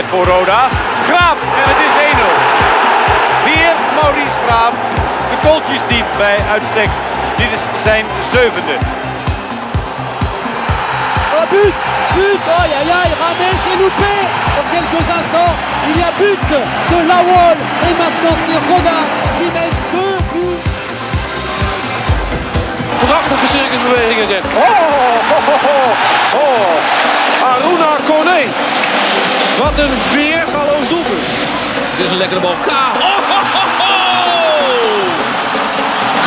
Mogelijkheid voor Roda. Graaf en het is 1-0. Weer Maurice Graaf. De kooltjes diep bij uitstek. Dit is zijn zevende. Oh but But Aïe aïe aïe Rames est loupé Dans quelques instants, il y a but de Lawol Et maintenant c'est Roda qui met deux buts Prachtige circusbewegingen zet. Oh, oh, oh, oh, oh. Aruna Kone. Wat een weergaloos doelpunt. Dit is een lekkere bal. Ka. Oh, ho, ho, ho.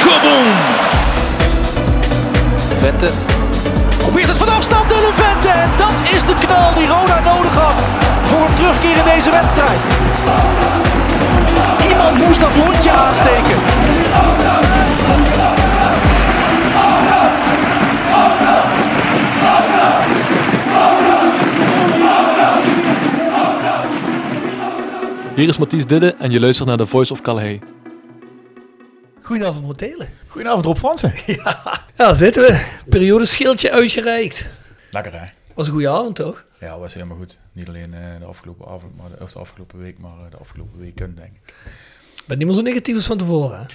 Kaboom. Vente. Probeert het van afstand Dylan Vente. En dat is de knal die Roda nodig had. Voor een terugkeer in deze wedstrijd. Iemand moest dat lontje aansteken. Hier is Mathies Didde en je luistert naar The Voice of Calais. Goedenavond, Motelen. Goedenavond Rob Fransen. Ja, zitten we. Periode schildje uitgereikt. Lekker hè? Was een goede avond, toch? Ja, was helemaal goed. Niet alleen eh, de afgelopen avond, maar de, of de afgelopen week, maar eh, de afgelopen weken denk ik. Ik ben niet meer zo negatief als van tevoren. hè?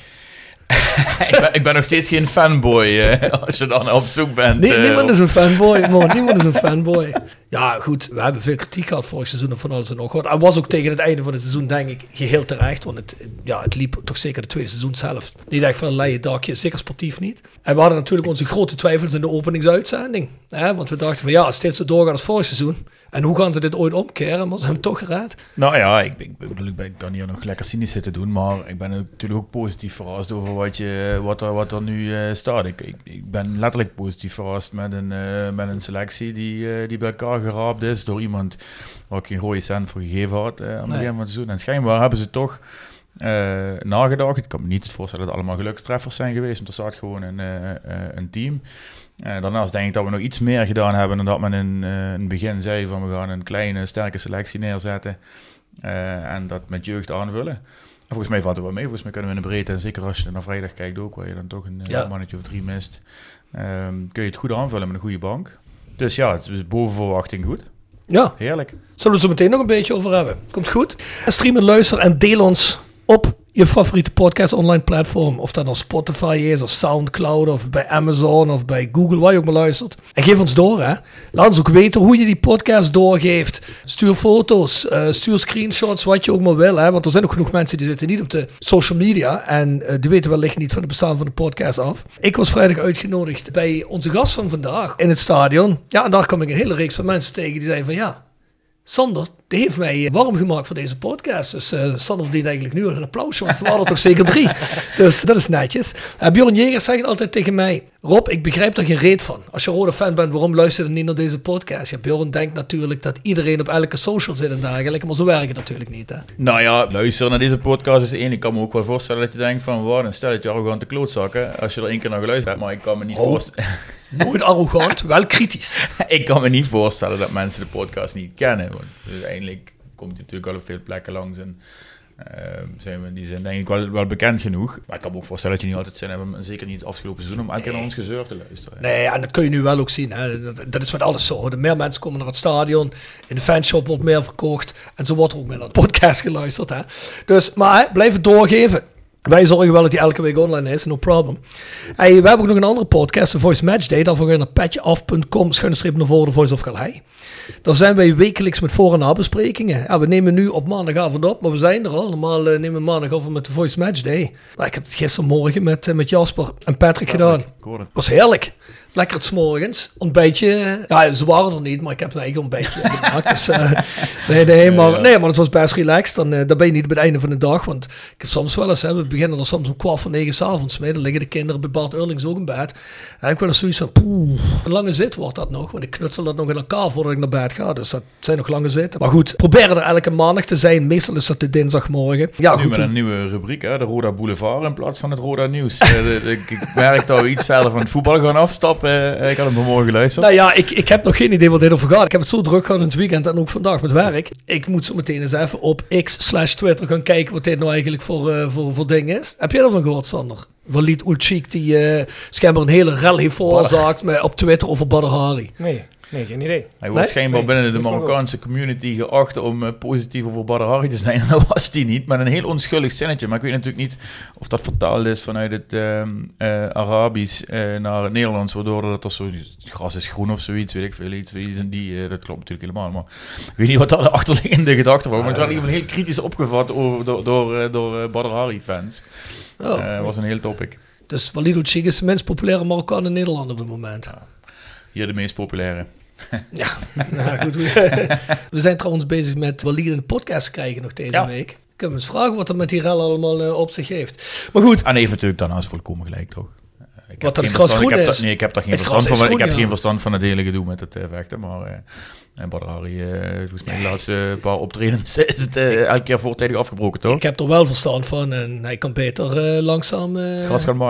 ik, ben, ik ben nog steeds geen fanboy eh, als je dan op zoek bent. Nee, niemand is een fanboy, man. Niemand is een fanboy. Ja, goed. We hebben veel kritiek gehad vorig seizoen en van alles en nog wat. En was ook tegen het einde van het seizoen, denk ik, geheel terecht. Want het, ja, het liep toch zeker de tweede seizoen zelf. Niet echt van een leien dakje, zeker sportief niet. En we hadden natuurlijk onze grote twijfels in de openingsuitzending. Hè? Want we dachten van ja, als dit zo doorgaat als vorig seizoen. En hoe gaan ze dit ooit omkeren? Maar ze hebben toch geraad. Nou ja, ik, ik, bedoel, ben, kan hier nog lekker cynisch zitten doen, maar ik ben natuurlijk ook positief verrast over wat, je, wat, er, wat er nu eh, staat. Ik, ik, ik ben letterlijk positief verrast met een, eh, met een selectie die, eh, die bij elkaar geraapt is door iemand waar ik geen rode cent voor gegeven had eh, aan het Nee. begin van het seizoen. En schijnbaar hebben ze toch eh, nagedacht. Ik kan me niet voorstellen dat het allemaal gelukstreffers zijn geweest, want er staat gewoon een, eh, eh, een team. Eh, daarnaast denk ik dat we nog iets meer gedaan hebben dan dat men in, in het begin zei van we gaan een kleine, sterke selectie neerzetten en dat met jeugd aanvullen. En volgens mij valt het wel mee. Volgens mij kunnen we in de breedte, en zeker als je naar vrijdag kijkt ook, waar je dan toch een Ja. mannetje of drie mist, ehm, kun je het goed aanvullen met een goede bank. Dus ja, het is boven verwachting goed. Ja, Heerlijk. Zullen we het zo meteen nog een beetje over hebben. Komt goed. Stream en luister en deel ons op je favoriete podcast online platform. Of dat nou Spotify is, of Soundcloud, of bij Amazon, of bij Google, waar je ook maar luistert. En geef ons door, hè. Laat ons ook weten hoe je die podcast doorgeeft. Stuur foto's, eh, stuur screenshots, wat je ook maar wil, hè. Want er zijn ook genoeg mensen die zitten niet op de social media. En eh, die weten wellicht niet van het bestaan van de podcast af. Ik was vrijdag uitgenodigd bij onze gast van vandaag in het stadion. Ja, en daar kwam ik een hele reeks van mensen tegen die zeiden van ja... Sander, die heeft mij eh, warm gemaakt voor deze podcast. Dus eh, Sander verdient eigenlijk nu al een applaus, want we waren er toch zeker drie. Dus dat is netjes. Uh, Bjorn Jegers zegt altijd tegen mij... Rob, ik begrijp er geen reet van. Als je rode fan bent, waarom luister je dan niet naar deze podcast? Ja, Bjorn denkt natuurlijk dat iedereen op elke social zit en dergelijke. Maar zo werkt het natuurlijk niet, hè? Nou ja, luisteren naar deze podcast is één. Ik kan me ook wel voorstellen dat je denkt van, wat een stelletje arrogante klootzakken. Als je er één keer naar geluisterd hebt. Maar ik kan me niet, Oh. voorstellen, Nooit arrogant, wel kritisch. ik kan me niet voorstellen dat mensen de podcast niet kennen. Want uiteindelijk komt hij natuurlijk al op veel plekken langs. En zijn we die zin denk ik wel, wel bekend genoeg. Maar ik kan me ook voorstellen dat je niet altijd zin hebt. En zeker niet het afgelopen seizoen om elke keer naar ons gezeur te luisteren. Nee, en dat kun je nu wel ook zien. Hè. Dat, is met alles zo. De meer mensen komen naar het stadion. In de fanshop wordt meer verkocht. En zo wordt ook meer naar de podcast geluisterd. Hè. Dus, maar blijf het doorgeven. Wij zorgen wel dat die elke week online is, no problem. Hey, we hebben ook nog een andere podcast, de Voice Match Day. Daarvoor ga je naar patjeaf.com, schuine streep naar voren, de Voice of Calais. Daar zijn wij wekelijks met voor- en nabesprekingen. Ja, we nemen nu op maandagavond op, maar we zijn er al. Normaal eh, nemen we maandagavond met de Voice Match Day. Nou, ik heb het gistermorgen met, eh, met Jasper en Patrick gedaan. Ik hoor het. Het was heerlijk. Lekker het morgens. Ontbijtje. Ja, ze waren er niet, maar ik heb een eigen ontbijtje gemaakt. Dus, eh, nee, nee, maar, nee, maar het was best relaxed. Dan, eh, dan ben je niet bij het einde van de dag. Want ik heb soms wel eens, hè, we beginnen er soms om kwart voor negen s'avonds mee. Dan liggen de kinderen bij Bart Eurlings ook in bed. En ik wel eens zoiets van, poeh, een lange zit wordt dat nog. Want ik knutsel dat nog in elkaar voordat ik naar bed ga. Dus dat zijn nog lange zitten. Maar goed, proberen er elke maandag te zijn. Meestal is dat de dinsdagmorgen. Ja, nu goed. met een nieuwe rubriek, hè, de Roda Boulevard in plaats van het Roda Nieuws. Eh, ik merk dat we iets verder van het voetbal gaan afstappen. Eh, ik had hem vanmorgen geluisterd. Nou ja, ik, ik heb nog geen idee wat dit over gaat. Ik heb het zo druk gehad in het weekend en ook vandaag met werk. Ik moet zo meteen eens even op X slash Twitter gaan kijken wat dit nou eigenlijk voor, eh, voor, voor ding is. Heb jij ervan gehoord, Sander? Walid Ulchik die eh schijnbaar een hele rel heeft veroorzaakt met, op Twitter over Badr Hari. Nee, nee, geen idee. Hij wordt Nee? schijnbaar Nee, binnen de Marokkaanse community geacht om eh, positief over Badr Hari te zijn. En dat was hij niet, met een heel onschuldig zinnetje. Maar ik weet natuurlijk niet of dat vertaald is vanuit het ehm, eh, Arabisch eh, naar het Nederlands. Waardoor dat er zo, gras is groen of zoiets, weet ik veel. Iets, iets en die, dat klopt natuurlijk helemaal. Maar ik weet niet wat daar de achterliggende gedachte was. Maar het werd in ieder geval heel kritisch opgevat over, door, door, door Badr fans. Oh. Eh, was een heel topic. Dus Walid Ulchik is de minst populaire Marokkaan in Nederland op het moment. Hier de meest populaire. Ja, nou goed. We, we zijn trouwens bezig met Walid een podcast krijgen nog deze Ja. week. Kunnen we eens vragen wat er met die rel allemaal eh, op zich heeft. Maar goed, En even natuurlijk daarnaast volkomen gelijk, toch? Eh, Ik Wat dat het gras verstand- ik groen. Nee, ik heb daar geen Het verstand van. Ik heb geen verstand van het hele gedoe met het eh, vechten. Maar en Badr Hari, eh, volgens mij de laatste paar optredens is het eh, elke keer voortijdig afgebroken, toch? Ik heb er wel verstand van en hij kan beter eh, langzaam eh,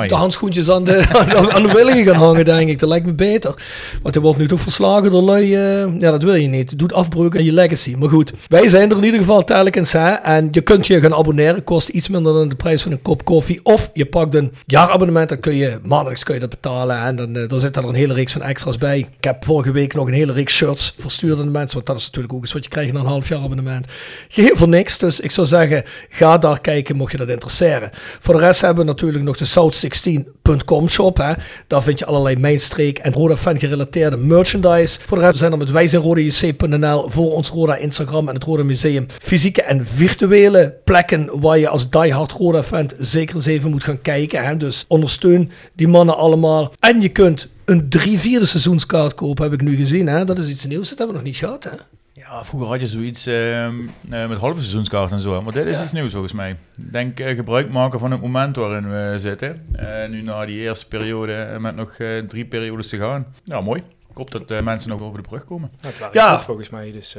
de handschoentjes aan de, aan, de- aan de willigen gaan hangen, denk ik. Dat lijkt me beter. Want hij wordt nu toch verslagen door lui. eh, ja, dat wil je niet. Het doet afbreuk aan je legacy. Maar goed, wij zijn er in ieder geval telkens. Hè, en je kunt je gaan abonneren. Kost iets minder dan de prijs van een kop koffie. Of je pakt een jaarabonnement. Dan kun je maandelijks kun je dat betalen. En dan, eh, dan zit er een hele reeks van extra's bij. Ik heb vorige week nog een hele reeks shirts verstuurd mensen. Want dat is natuurlijk ook eens wat je krijgt na een half jaar abonnement. Geheel voor niks. Dus ik zou zeggen, ga daar kijken mocht je dat interesseren. Voor de rest hebben we natuurlijk nog de South16.com shop. Hè. Daar vind je allerlei mijnstreek en Roda fan gerelateerde merchandise. Voor de rest zijn er met wijzenrodajc.nl voor ons Roda Instagram en het Roda Museum fysieke en virtuele plekken waar je als diehard Roda fan zeker eens even moet gaan kijken. Hè. Dus ondersteun die mannen allemaal. En je kunt een drie vierde seizoenskaart kopen, heb ik nu gezien. Hè. Dat is iets nieuws, dat hebben we nog niet gehad. Hè. Ja, vroeger had je zoiets ehm, eh, met halve seizoenskaart en zo. Maar dit is iets nieuws volgens mij. Ik denk eh, gebruik maken van het moment waarin we zitten. Eh, nu na die eerste periode met nog drie periodes te gaan. Ja, mooi. Ik hoop dat mensen nog over de brug komen. Nou, het werkt Ja. goed volgens mij. Dus,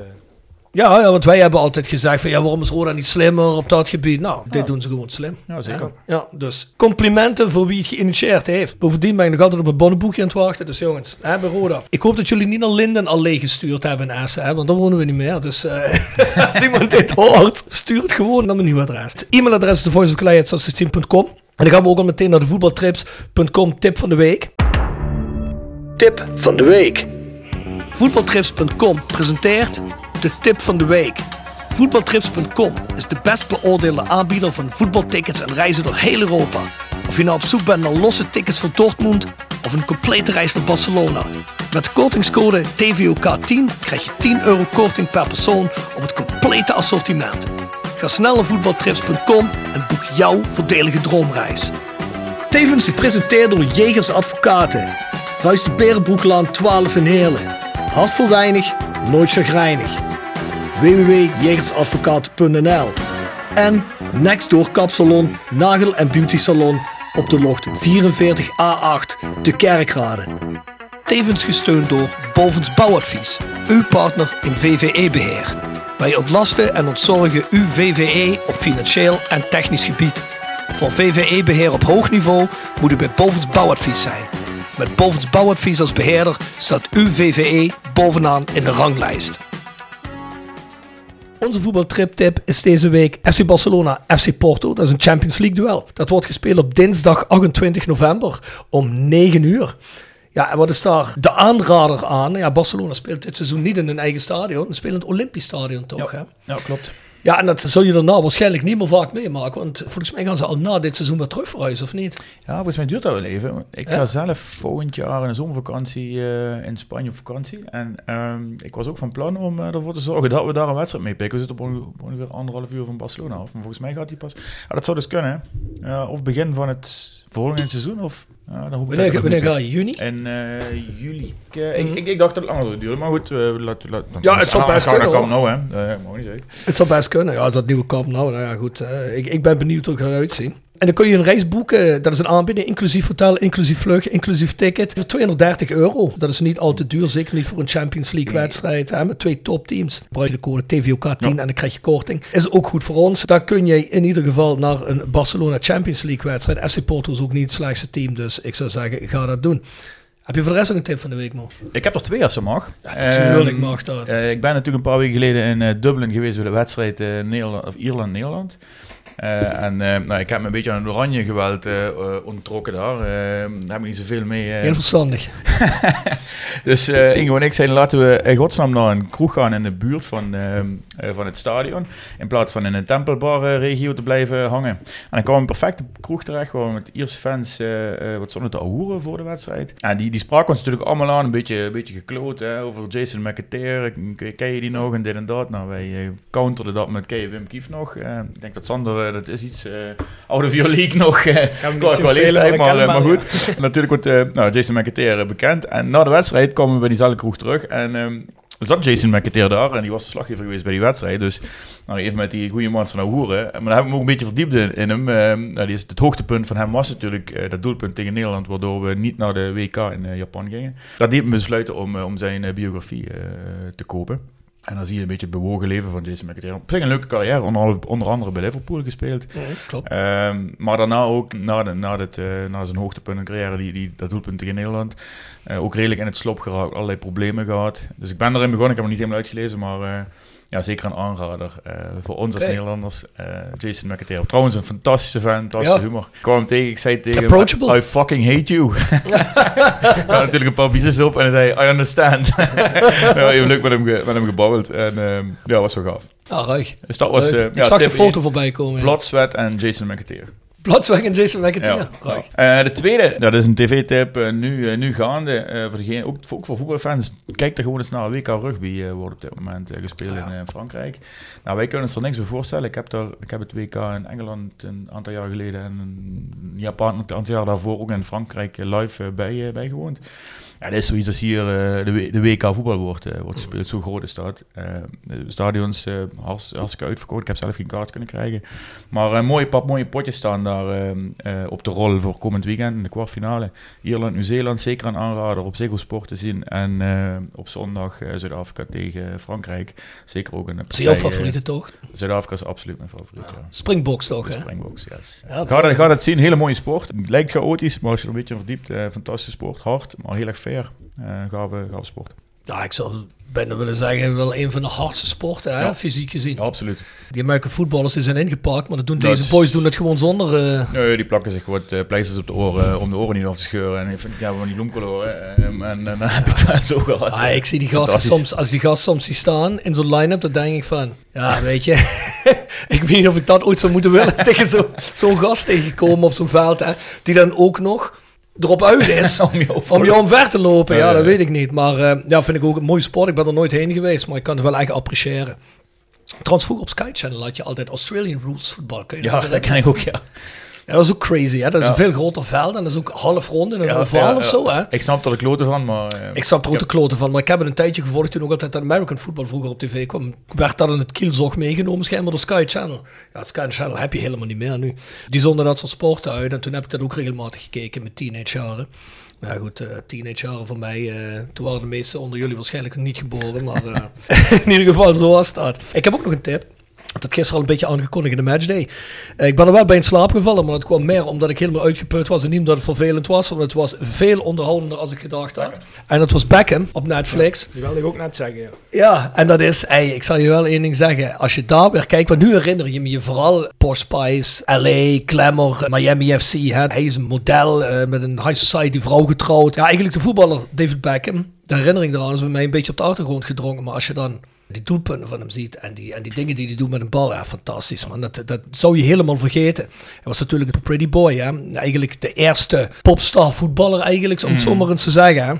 Ja, ja, want wij hebben altijd gezegd van ja, waarom is Roda niet slimmer op dat gebied? Nou, dit Ja. doen ze gewoon slim. Ja, zeker. Ja, dus complimenten voor wie het geïnitieerd heeft. Bovendien ben ik nog altijd op een bonnenboekje aan het wachten. Dus jongens, hè, bij Roda. Ik hoop dat jullie niet naar Linden al leeg gestuurd hebben in Essen, hè, want dan wonen we niet meer. Dus eh, als iemand dit hoort, stuur het gewoon naar mijn nieuwe adres. Het e-mailadres is En dan gaan we ook al meteen naar de voetbaltrips.com tip van de week. Tip van de week. Voetbaltrips.com presenteert de tip van de week. Voetbaltrips.com is de best beoordeelde aanbieder van voetbaltickets en reizen door heel Europa. Of je nou op zoek bent naar losse tickets voor Dortmund of een complete reis naar Barcelona. Met de kortingscode TVOK10 krijg je 10 euro korting per persoon op het complete assortiment. Ga snel naar voetbaltrips.com en boek jouw voordelige droomreis. Tevens gepresenteerd door Jegers Advocaten. Ruist de Berenbroeklaan 12 in Heerlen. Hart voor weinig, nooit chagrijnig. www.jegersadvocaten.nl En Nextdoor Kapsalon, Nagel en Beauty Salon op de locht 44A8 te Kerkrade. Tevens gesteund door Bovens Bouwadvies, uw partner in VVE-beheer. Wij ontlasten en ontzorgen uw VVE op financieel en technisch gebied. Voor VVE-beheer op hoog niveau moet u bij Bovens Bouwadvies zijn. Met Bovens Bouwadvies als beheerder staat uw VVE bovenaan in de ranglijst. Onze voetbaltriptip is deze week FC Barcelona, FC Porto. Dat is een Champions League duel. Dat wordt gespeeld op dinsdag 28 november om 9 uur. Ja, en wat is daar de aanrader aan? Ja, Barcelona speelt dit seizoen niet in hun eigen stadion. Ze spelen in het Olympisch Stadion toch, hè? Ja, klopt. Ja, en dat zul je daarna waarschijnlijk niet meer vaak meemaken. Want volgens mij gaan ze al na dit seizoen weer terug verhuizen, of niet? Ja, volgens mij duurt dat wel even. Ik Ja? ga zelf volgend jaar in de zomervakantie eh, in Spanje op vakantie. En ehm, ik was ook van plan om eh, ervoor te zorgen dat we daar een wedstrijd mee pikken. We zitten op onge- ongeveer anderhalf uur van Barcelona af. Maar volgens mij gaat die pas... Ja, dat zou dus kunnen. Ja, of begin van het volgende seizoen of Ja, dan Wanneer, dat wanneer ga je? Juni? En eh, juli. Ik, eh, ik, ik, ik dacht dat het langer zou duren, maar goed. laat, laat, Ja, het zou best kunnen, kan nou, hè. Uh, mag niet zeggen. Het zou best kunnen. Ja, dat nieuwe kamp. Nou, nou ja, goed. eh, ik, ik ben benieuwd hoe het eruit zien. En dan kun je een reis boeken. Dat is een aanbieding, inclusief hotel, inclusief vlucht, inclusief ticket. Voor 230 euro. Dat is niet al te duur. Zeker niet voor een Champions League wedstrijd. Hè, met twee topteams. Gebruik je de code TVOK10 en dan krijg je korting. Is ook goed voor ons. Daar kun je in ieder geval naar een Barcelona Champions League wedstrijd. FC Porto is ook niet het slechtste team. Dus ik zou zeggen, ga dat doen. Heb je voor de rest nog een tip van de week, Mo? Ik heb er twee als ze mag. Ja, natuurlijk Ehm, mag dat. eh, ik ben natuurlijk een paar weken geleden in eh, Dublin geweest bij de wedstrijd eh, Nederland, of Ierland-Nederland. Eh, en eh, nou, ik heb me een beetje aan het oranje geweld eh, onttrokken daar. Daar heb ik niet zoveel mee. Heel verstandig. dus Ingo en ik zeiden laten we in godsnaam naar een kroeg gaan in de buurt van, ehm, eh, van het stadion. In plaats van in een tempelbar-regio te blijven hangen. En dan kwam een perfecte kroeg terecht waar we met Ierse fans wat stonden te ahoeren voor de wedstrijd. En die, die spraken ons natuurlijk allemaal aan, een beetje, een beetje gekloot hè, over Jason McAteer. Ken je die nog en dit en dat? Nou, wij counterden dat met ken je Wim Kief nog. Ik denk dat Sander, dat is iets eh of your league nog. eh, Kan qua- leeftijd, maar maar, eh, goed. Natuurlijk wordt eh, nou, Jason McAteer eh, bekend. En na de wedstrijd kwamen we bij diezelfde kroeg terug. En ehm, zat Jason McAteer daar. En die was verslaggever geweest bij die wedstrijd. Dus nou, even met die goede monster naar hoeren. Maar daar hebben we ook een beetje verdiept in, in hem. Ehm, nou, die is, het hoogtepunt van hem was natuurlijk eh, dat doelpunt tegen Nederland. Waardoor we niet naar de WK in eh, Japan gingen. Dat deed me besluiten om, eh, om zijn eh, biografie eh, te kopen. En dan zie je een beetje het bewogen leven van Jason McAteer. Op zich een leuke carrière, onder, onder andere bij Liverpool gespeeld. klopt. Ehm, maar daarna ook, na, de, na, dit, eh, na zijn hoogtepunt in carrière, die, die, dat doelpunt tegen Nederland, eh, ook redelijk in het slop geraakt, allerlei problemen gehad. Dus ik ben erin begonnen, ik heb hem niet helemaal uitgelezen, maar eh, ja, zeker een aanrader eh, voor ons als. Nederlanders. eh, Jason McAteer. Trouwens een fantastische fan, fantastische Ja. humor. Ik kwam hem tegen, ik zei tegen Approachable. I fucking hate you. ik had natuurlijk een paar biertjes op en hij zei, I understand. ja, even leuk met hem, met hem gebabbeld en ehm, ja, was wel gaaf. Ah, ruig. Dus dat was... Eh, ik ja, zag de foto voorbij komen. Blood, Sweat en Jason McAteer. Bloodweg en Jason McAteer. Ja. Eh, de tweede, dat is een tv-tip, eh, nu, eh, nu gaande. voor degene, ook, voor- ook voor voetbalfans, kijk er gewoon eens naar. WK Rugby wordt op dit moment gespeeld in Frankrijk. Nou, wij kunnen ons er niks bij voorstellen. Ik heb, daar, ik heb het WK in Engeland een aantal jaar geleden en een Japan een aantal jaar daarvoor ook in Frankrijk live bij, bijgewoond. Ja, dat is zoiets als hier eh, de, WK voetbal wordt, eh, wordt gespeeld. Zo groot is dat. Eh, de stadions hartst- hartstikke uitverkocht. Ik heb zelf geen kaart kunnen krijgen. Maar een mooie, pap, mooie potjes staan daar op de rol voor komend weekend in de kwartfinale. Ierland, Nieuw-Zeeland, zeker een aanrader op Ziggo Sport te zien. En op zondag Zuid-Afrika tegen Frankrijk. Zeker ook een is jouw favoriete toch? Zuid-Afrika is absoluut mijn favoriet. Ja. Springboks toch, hè? Springboks, yes. Ja, ga, dat, ga dat zien, hele mooie sport. Lijkt chaotisch, maar als je er een beetje verdiept, fantastische sport. Hard, maar heel erg fair. Eh gave, gave sport. Ja, ik zou bijna willen zeggen, wel een van de hardste sporten, hè? Ja. fysiek gezien. Ja, absoluut. Die American voetballers die zijn ingepakt, maar dat doen Dat deze boys doen het gewoon zonder... eh, Nee, die plakken zich wat eh, pleisters op de oren om de oren niet af te scheuren. En even, ja, van die bloemkolen. En, en, en dan heb je het zo gehad. Ah, ik zie die gasten soms, als die gasten soms die staan in zo'n line-up, dan denk ik van, ja, weet je, ik weet niet of ik dat ooit zou moeten willen tegen zo- zo'n gast tegenkomen op zo'n veld, hè, die dan ook nog erop uit is Om je om je omver te lopen. Ja, Ja, dat weet ik niet. Maar eh, ja, vind ik ook een mooie sport. Ik ben er nooit heen geweest, maar ik kan het wel echt appreciëren. Trouwens, vroeger op Sky Channel had je altijd Australian Rules voetbal. Ja, dat dat ken ik ook, ja. Ja, dat is ook crazy. Hè? Dat is Ja. een veel groter veld en dat is ook half rond in een Ja, oval of zo. Hè? Ik snap er de kloten van, maar... eh, Ik snap er ook de kloten van, maar ik heb het een tijdje gevolgd toen ook altijd dat American football vroeger op tv kwam. Werd dat in het kielzog meegenomen, schijnbaar door Sky Channel. Ja, Sky Channel heb je helemaal niet meer nu. Die zonden dat soort sporten uit en toen heb ik dat ook regelmatig gekeken met teenage jaren. Nou goed, eh teenage jaren voor mij, eh, toen waren de meesten onder jullie waarschijnlijk nog niet geboren, maar eh, in ieder geval zo was dat. Ik heb ook nog een tip. Ik had gisteren al een beetje aangekondigd in de matchday. Eh, ik ben er wel bij in slaap gevallen, maar dat kwam meer omdat ik helemaal uitgeput was en niet omdat het vervelend was. Want het was veel onderhoudender als ik gedacht had. En dat was Beckham op Netflix. Die wilde ik ook net zeggen, ja. Ja, en dat is, ey, ik zal je wel één ding zeggen. Als je daar weer kijkt, want nu herinner je me je vooral Posh Spice, LA, Glamour, Miami FC. Hè. Hij is een model eh, met een high society vrouw getrouwd. Ja, eigenlijk de voetballer David Beckham. De herinnering daaraan is bij mij een beetje op de achtergrond gedrongen. Maar als je dan die doelpunten van hem ziet en die, en die dingen die hij doet met een bal, ja, fantastisch man. Dat, dat zou je helemaal vergeten. Hij was natuurlijk een pretty boy, hè. Eigenlijk de eerste popstar voetballer eigenlijk, om het zo maar eens te zeggen, hè.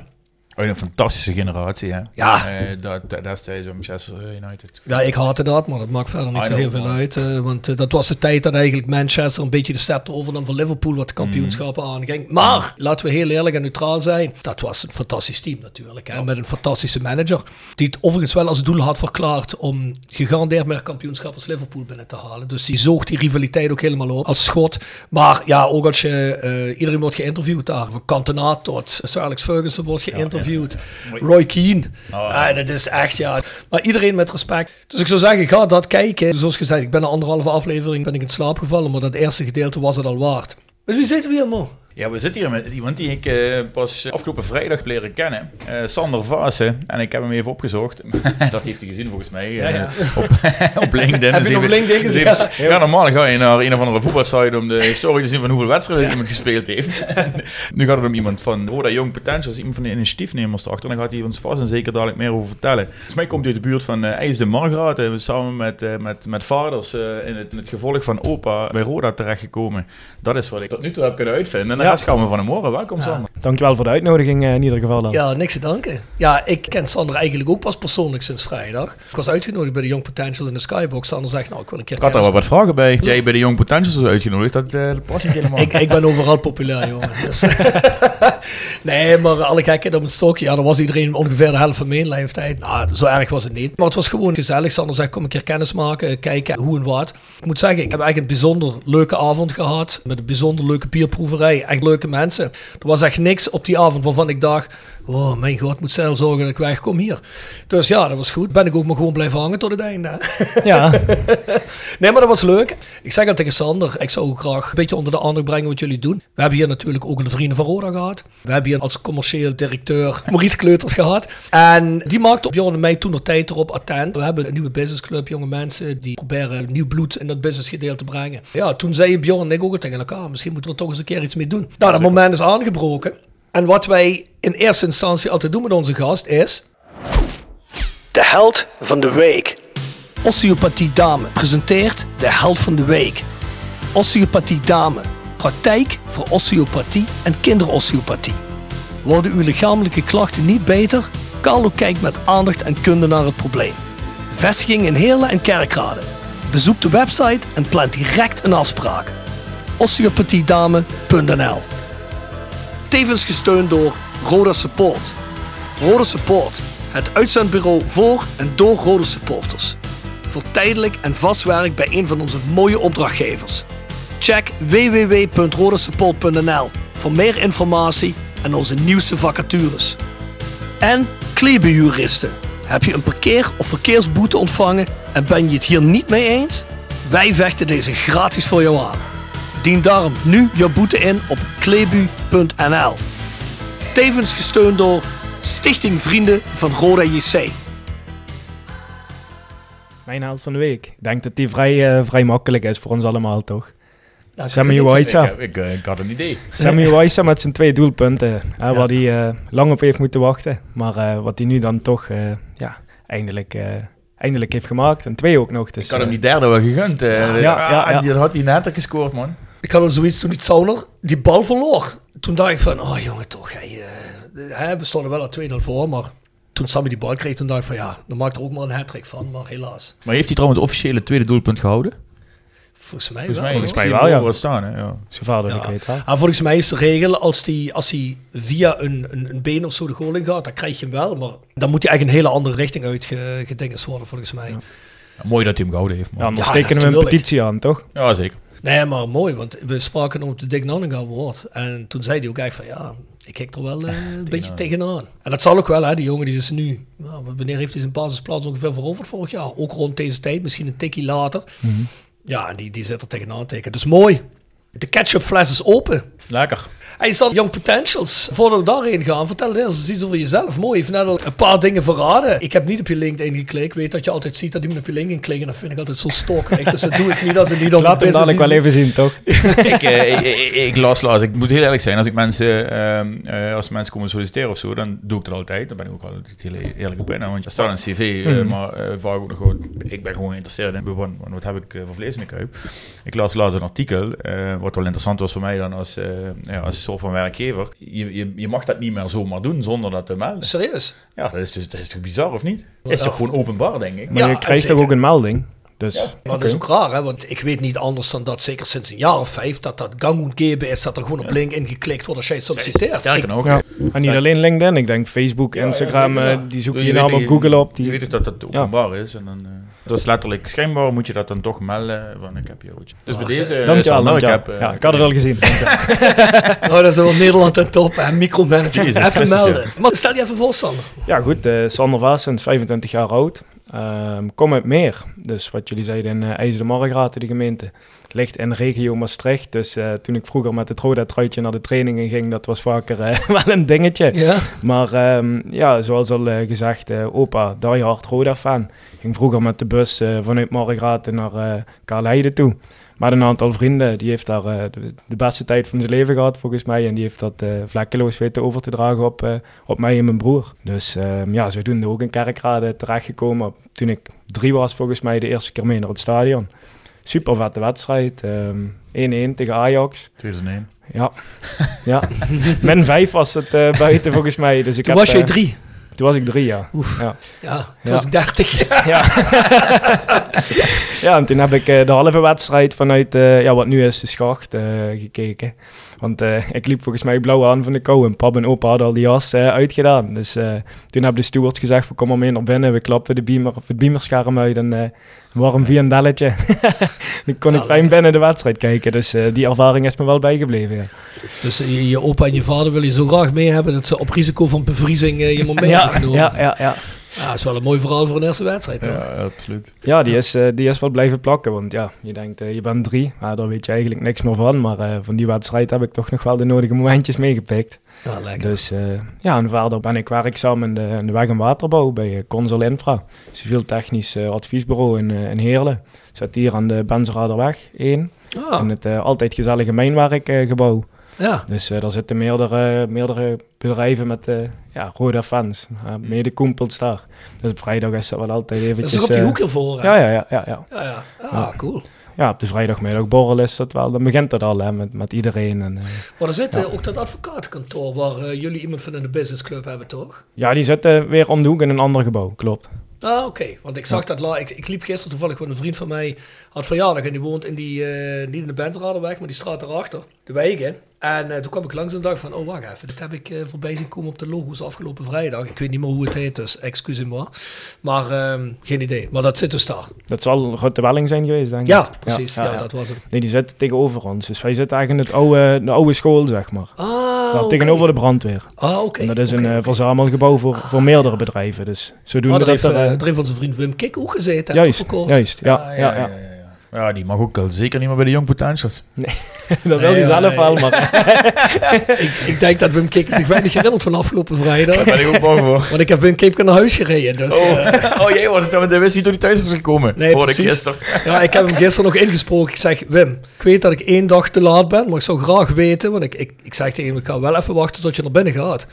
Een fantastische generatie, hè? Ja. Eh, dat, dat, destijds bij Manchester United. Ja, ik haatte dat, maar dat maakt verder niet zo heel veel uit. eh, want eh, dat was de tijd dat eigenlijk Manchester een beetje de step overnam van Liverpool, wat de kampioenschappen aanging. Maar, laten we heel eerlijk en neutraal zijn, dat was een fantastisch team natuurlijk. Hè, Met een fantastische manager, die het overigens wel als doel had verklaard om gegarandeerd meer kampioenschappen als Liverpool binnen te halen. Dus die zoog die rivaliteit ook helemaal op als schot. Maar ja, ook als je, eh, iedereen wordt geïnterviewd daar, van Cantona tot Sir Alex Ferguson wordt geïnterviewd. Roy Keane. Ah, dat is echt, ja. Maar iedereen met respect. Dus ik zou zeggen, ga dat kijken. Zoals gezegd, ik ben een anderhalve aflevering ben ik in slaap gevallen, maar dat eerste gedeelte was het al waard. Dus wie zitten we hier, man? Ja, we zitten hier met iemand die ik eh, pas afgelopen vrijdag heb leren kennen. Eh, Sander Vaassen. En ik heb hem even opgezocht. dat heeft hij gezien volgens mij. eh, ja. Op, op LinkedIn. Heb Dus je op even- LinkedIn dus gezien? Ja, normaal ga je naar een of andere voetbalsite om de historie te zien van hoeveel wedstrijden iemand gespeeld heeft. nu gaat het om iemand van Roda Young Potentials, iemand van de initiatiefnemers erachter. En dan gaat hij ons vast en zeker dadelijk meer over vertellen. Volgens mij komt hij uit de buurt van eh IJs de Margraat. eh, samen met, eh, met, met vaders in, het, in het gevolg van opa bij Roda terechtgekomen. Dat is wat ik tot nu toe heb kunnen uitvinden. En de Ja. rest gaan we van hem horen. Welkom Sander. Dankjewel voor de uitnodiging eh, in ieder geval dan. Ja, niks te danken. Ja, ik ken Sander eigenlijk ook pas persoonlijk sinds vrijdag. Ik was uitgenodigd bij de Young Potentials in de Skybox. Sander zegt, nou, ik wil een keer Ik had daar wel wat vragen bij. Jij bij de Young Potentials was uitgenodigd. Dat, dat past niet helemaal. Ik, ik ben overal populair, jongen. Dus nee, maar alle gekheid op het stokje. Ja, dan was iedereen ongeveer de helft van mijn leeftijd. Nou, zo erg was het niet. Maar het was gewoon gezellig. Sander zegt, kom een keer kennis maken, kijken hoe en wat. Ik moet zeggen, ik heb eigenlijk een bijzonder leuke avond gehad. Met een bijzonder leuke bierproeverij. Echt leuke mensen. Er was echt niks op die avond waarvan ik dacht... Oh, mijn god, moet zelf zorgen dat ik wegkom hier. Dus ja, dat was goed. Ben ik ook maar gewoon blijven hangen tot het einde. Ja, Nee, maar dat was leuk. Ik zeg al tegen Sander, ik zou graag een beetje onder de aandacht brengen wat jullie doen. We hebben hier natuurlijk ook de Vrienden van Roda gehad. We hebben hier als commercieel directeur Maurice Kleuters gehad. En die maakte op Bjorn en mij toen nog tijd erop attent. We hebben een nieuwe businessclub, jonge mensen die proberen nieuw bloed in dat businessgedeelte te brengen. Ja, toen zei Bjorn en ik ook tegen elkaar, misschien moeten we er toch eens een keer iets mee doen. Nou, dat moment is aangebroken. En wat wij in eerste instantie altijd doen met onze gast is... De held van de week. Osteopathie Dame presenteert de held van de week. Osteopathie Dame. Praktijk voor osteopathie en kinderosteopathie. Worden uw lichamelijke klachten niet beter? Carlo kijkt met aandacht en kunde naar het probleem. Vestiging in Heerlen en Kerkrade. Bezoek de website en plan direct een afspraak. osteopathiedame.nl Tevens gesteund door Roda Support. Roda Support, het uitzendbureau voor en door Rode supporters. Voor tijdelijk en vast werk bij een van onze mooie opdrachtgevers. Check www.rodasupport.nl voor meer informatie en onze nieuwste vacatures. En Kleberjuristen. Heb je een parkeer- of verkeersboete ontvangen en ben je het hier niet mee eens? Wij vechten deze gratis voor jou aan. Dien daarom nu jouw boete in op klebu.nl. Tevens gesteund door Stichting Vrienden van Roda JC. mijn held van de week. Ik denk dat die vrij, eh, vrij makkelijk is voor ons allemaal, toch? Sammy ik, Waisa. ik, eh, ik had een idee. Sammy Waisa met zijn twee doelpunten. hè, Ja. Waar hij eh, lang op heeft moeten wachten. Maar eh, wat hij nu dan toch eh, ja, eindelijk, eh, eindelijk heeft gemaakt. En twee ook nog. Dus, Ik had hem eh, die derde wel gegund. eh. Ja, ja, ja. Die had hij netter gescoord, man. Ik had al zoiets toen die Sauner die bal verloor. Toen dacht ik van, oh jongen toch, hij, eh, hè, we stonden wel al 2-0 voor, maar toen Sammy die bal kreeg, toen dacht ik van ja, dan maakt er ook maar een hat van, maar helaas. Maar heeft hij trouwens het officiële tweede doelpunt gehouden? Volgens mij Volgens wel. mij, hoor. volgens mij wel, ja. staan, hè? Ja. zover dat Ja. weet wel. Ah, volgens mij is de regel, als hij als die via een, een, een been of zo de goal in gaat, dan krijg je hem wel, maar dan moet hij eigenlijk een hele andere richting uitgedingest worden, volgens mij. Mooi dat hij hem gehouden heeft, Ja, man. anders Ja, tekenen we een petitie aan, toch? Ja, zeker. Nee, maar mooi, want we spraken op de Dick Nanninga woord. En toen zei hij ook echt van, ja, ik kijk er wel eh, een beetje tegenaan. En dat zal ook wel, hè, die jongen die is nu, nou, wanneer heeft hij zijn basisplaats ongeveer veroverd vorig jaar? Ook rond deze tijd, misschien een tikkie later. Ja, en die, die zit er tegenaan teken. Dus mooi. De ketchupfles is open. Lekker. Hij zal Young Potentials. Voordat we daarheen gaan, vertel eerst eens iets over jezelf. Mooi, je heeft net al een paar dingen verraden. Ik heb niet op je LinkedIn geklikt. Ik weet dat je altijd ziet dat iemand op je LinkedIn klikt. En dat vind ik altijd zo stalkerig. dus dat doe ik niet als het niet om Laat hem dadelijk wel even zien, toch? ik, eh, ik, ik, ik las laatst, ik moet heel eerlijk zijn, als ik mensen, ehm, eh, als mensen komen solliciteren of zo, dan doe ik dat altijd. Dan ben ik ook altijd heel eerlijk op in. Want er staat een cv, eh, Mhm. maar eh vaak ook nog gewoon, ik ben gewoon geïnteresseerd in wat, wat heb ik eh, voor vlees in de kuip. Ik las laatst een artikel, eh, wat wat wel interessant was voor mij dan als, eh, ja, als soort van werkgever. Je, je, je mag dat niet meer zomaar doen zonder dat te melden. Serieus? Ja, dat is, dus, dat is toch bizar of niet? Is toch gewoon openbaar, denk ik? Maar Ja, je krijgt toch ook een melding? Dus, Ja, Maar oké. dat is ook raar, hè? want ik weet niet anders dan dat zeker sinds een jaar of vijf dat dat gang moet geven is dat er gewoon op link ingeklikt wordt als jij het solliciteert. Sterker Ik- nog, Ja. En niet alleen LinkedIn, ik denk Facebook, Ja, ja, Instagram, zeker, eh, ja. die zoeken Je je weet naam op Google op. Je Die, weet ook dat dat openbaar is. En dan, eh, dat is letterlijk schijnbaar moet je dat dan toch melden van ik heb je oudje. Dus bij Wacht, deze... Dank eh, je wel, Sander, dank je ik wel. heb, Ja, ik had het al gezien. Nou, dat is wel Nederland en top en micromanager. Jezus even melden. Maar stel je even voor, Sander. Ja, goed. eh, Sander Vaasens, 25 jaar oud. Ehm, kom uit Meer. Dus wat jullie zeiden in uh, IJzer de Margraten, de gemeente. Ligt in regio Maastricht. Dus eh, toen ik vroeger met het rode truitje naar de trainingen ging, dat was vaker eh, wel een dingetje. Ja. Maar ehm, ja, zoals al eh, gezegd, eh, opa, diehard Roda-fan. Ging vroeger met de bus eh, vanuit Margraten naar uh, toe. Met een aantal vrienden, die heeft daar uh, de, de, beste tijd van zijn leven gehad volgens mij. En die heeft dat uh, vlekkeloos weten over te dragen op, uh, op mij en mijn broer. Dus uh, ja, zodoende ook in Kerkrade terechtgekomen. Toen ik drie was volgens mij de eerste keer mee naar het stadion. Super vette wedstrijd. 1-1 um, tegen Ajax. 2001. Ja, ja. min 5 was het uh, buiten volgens mij. Dus ik Toen heb, was je drie. Toen was ik drie, ja. Oef. Ja, ja toen ja. was ik dertig. ja. ja, en toen heb ik uh, de halve wedstrijd vanuit uh, ja, wat nu is de schacht uh, gekeken. Want ik liep volgens mij blauw aan van de kou en pap en opa hadden al die jas uitgedaan. Dus toen heb de steward gezegd, van, kom maar mee naar binnen. We klappen de beamer, of het beamerscherm uit en een warm viandelletje. dan kon ik fijn binnen de wedstrijd kijken. Dus die ervaring is me wel bijgebleven, ja. Dus je, je, opa en je vader wil je zo graag mee hebben dat ze op risico van bevriezing je moment mee ja, genomen. ja, ja, ja. Ja, dat is wel een mooi verhaal voor een eerste wedstrijd, toch? Ja, absoluut. Ja, die is, uh, die is wel blijven plakken. Want ja, je denkt, uh, je bent drie. Maar daar weet je eigenlijk niks meer van. Maar uh, van die wedstrijd heb ik toch nog wel de nodige momentjes meegepikt. Ja, lekker. Dus ja, en verder ben ik werkzaam in de, in de weg- en waterbouw bij Consol Infra. Civiel technisch adviesbureau in, in Heerlen. Zit hier aan de Benzeraderweg 1. Ah. In het altijd gezellige mijnwerkgebouw. Ja. Dus daar zitten meerdere, meerdere bedrijven met ja, rode fans. Mede koempels daar. Dus op vrijdag is dat wel altijd eventjes... Dat is er op die hoek ervoor, ja, ja, ja, ja, ja. Ja, ja. Ah, cool. Ja, op de vrijdagmiddag borrel is dat wel. Dan begint dat al hè, met, met iedereen. En, maar er zit ja. ook dat advocatenkantoor waar jullie iemand van in de businessclub hebben, toch? Ja, die zitten weer om de hoek in een ander gebouw, klopt. Ah, oké. Okay. Want ik zag ja. dat, la ik, ik liep gisteren toevallig met een vriend van mij, had verjaardag en die woont in die, uh, niet in de Benteraderweg, maar die straat daarachter, de in. En uh, toen kwam ik langs en dacht van, oh wacht even, dit heb ik uh, voorbij zien komen op de logo's afgelopen vrijdag. Ik weet niet meer hoe het heet, dus excusez-moi. Maar um, geen idee. Maar dat zit dus daar. Dat zal Rutte Welling zijn geweest, denk ik. Ja, precies. Ja, ja, ja, dat was het. Nee, die zit tegenover ons. Dus wij zitten eigenlijk in het oude, de oude school, zeg maar. Ah, okay. Tegenover de brandweer. Ah, oké. Okay. En dat is okay, een uh, verzamelgebouw voor, voor meerdere bedrijven. Dus zodoende ah, dat heeft, er... Heeft onze vriend Wim Kik ook gezeten. Juist, juist. Ja, ja, ja. Ja. Die mag ook al zeker niet meer bij de Young Potentials. Nee, dat wil hij zelf wel, maar... ik, ik, denk dat Wim Kik zich weinig herinnert van afgelopen vrijdag. Daar ben ik ook bang voor. Want ik heb Wim Kik naar huis gereden, dus... Oh, uh, oh jij was het, dan wist niet toen hij thuis was gekomen. Nee, Hoorde precies. ik gisteren. Ja, ik heb hem gisteren nog ingesproken. Ik zeg, Wim, ik weet dat ik één dag te laat ben, maar ik zou graag weten, want ik, ik, ik zeg tegen hem, ik ga wel even wachten tot je naar binnen gaat.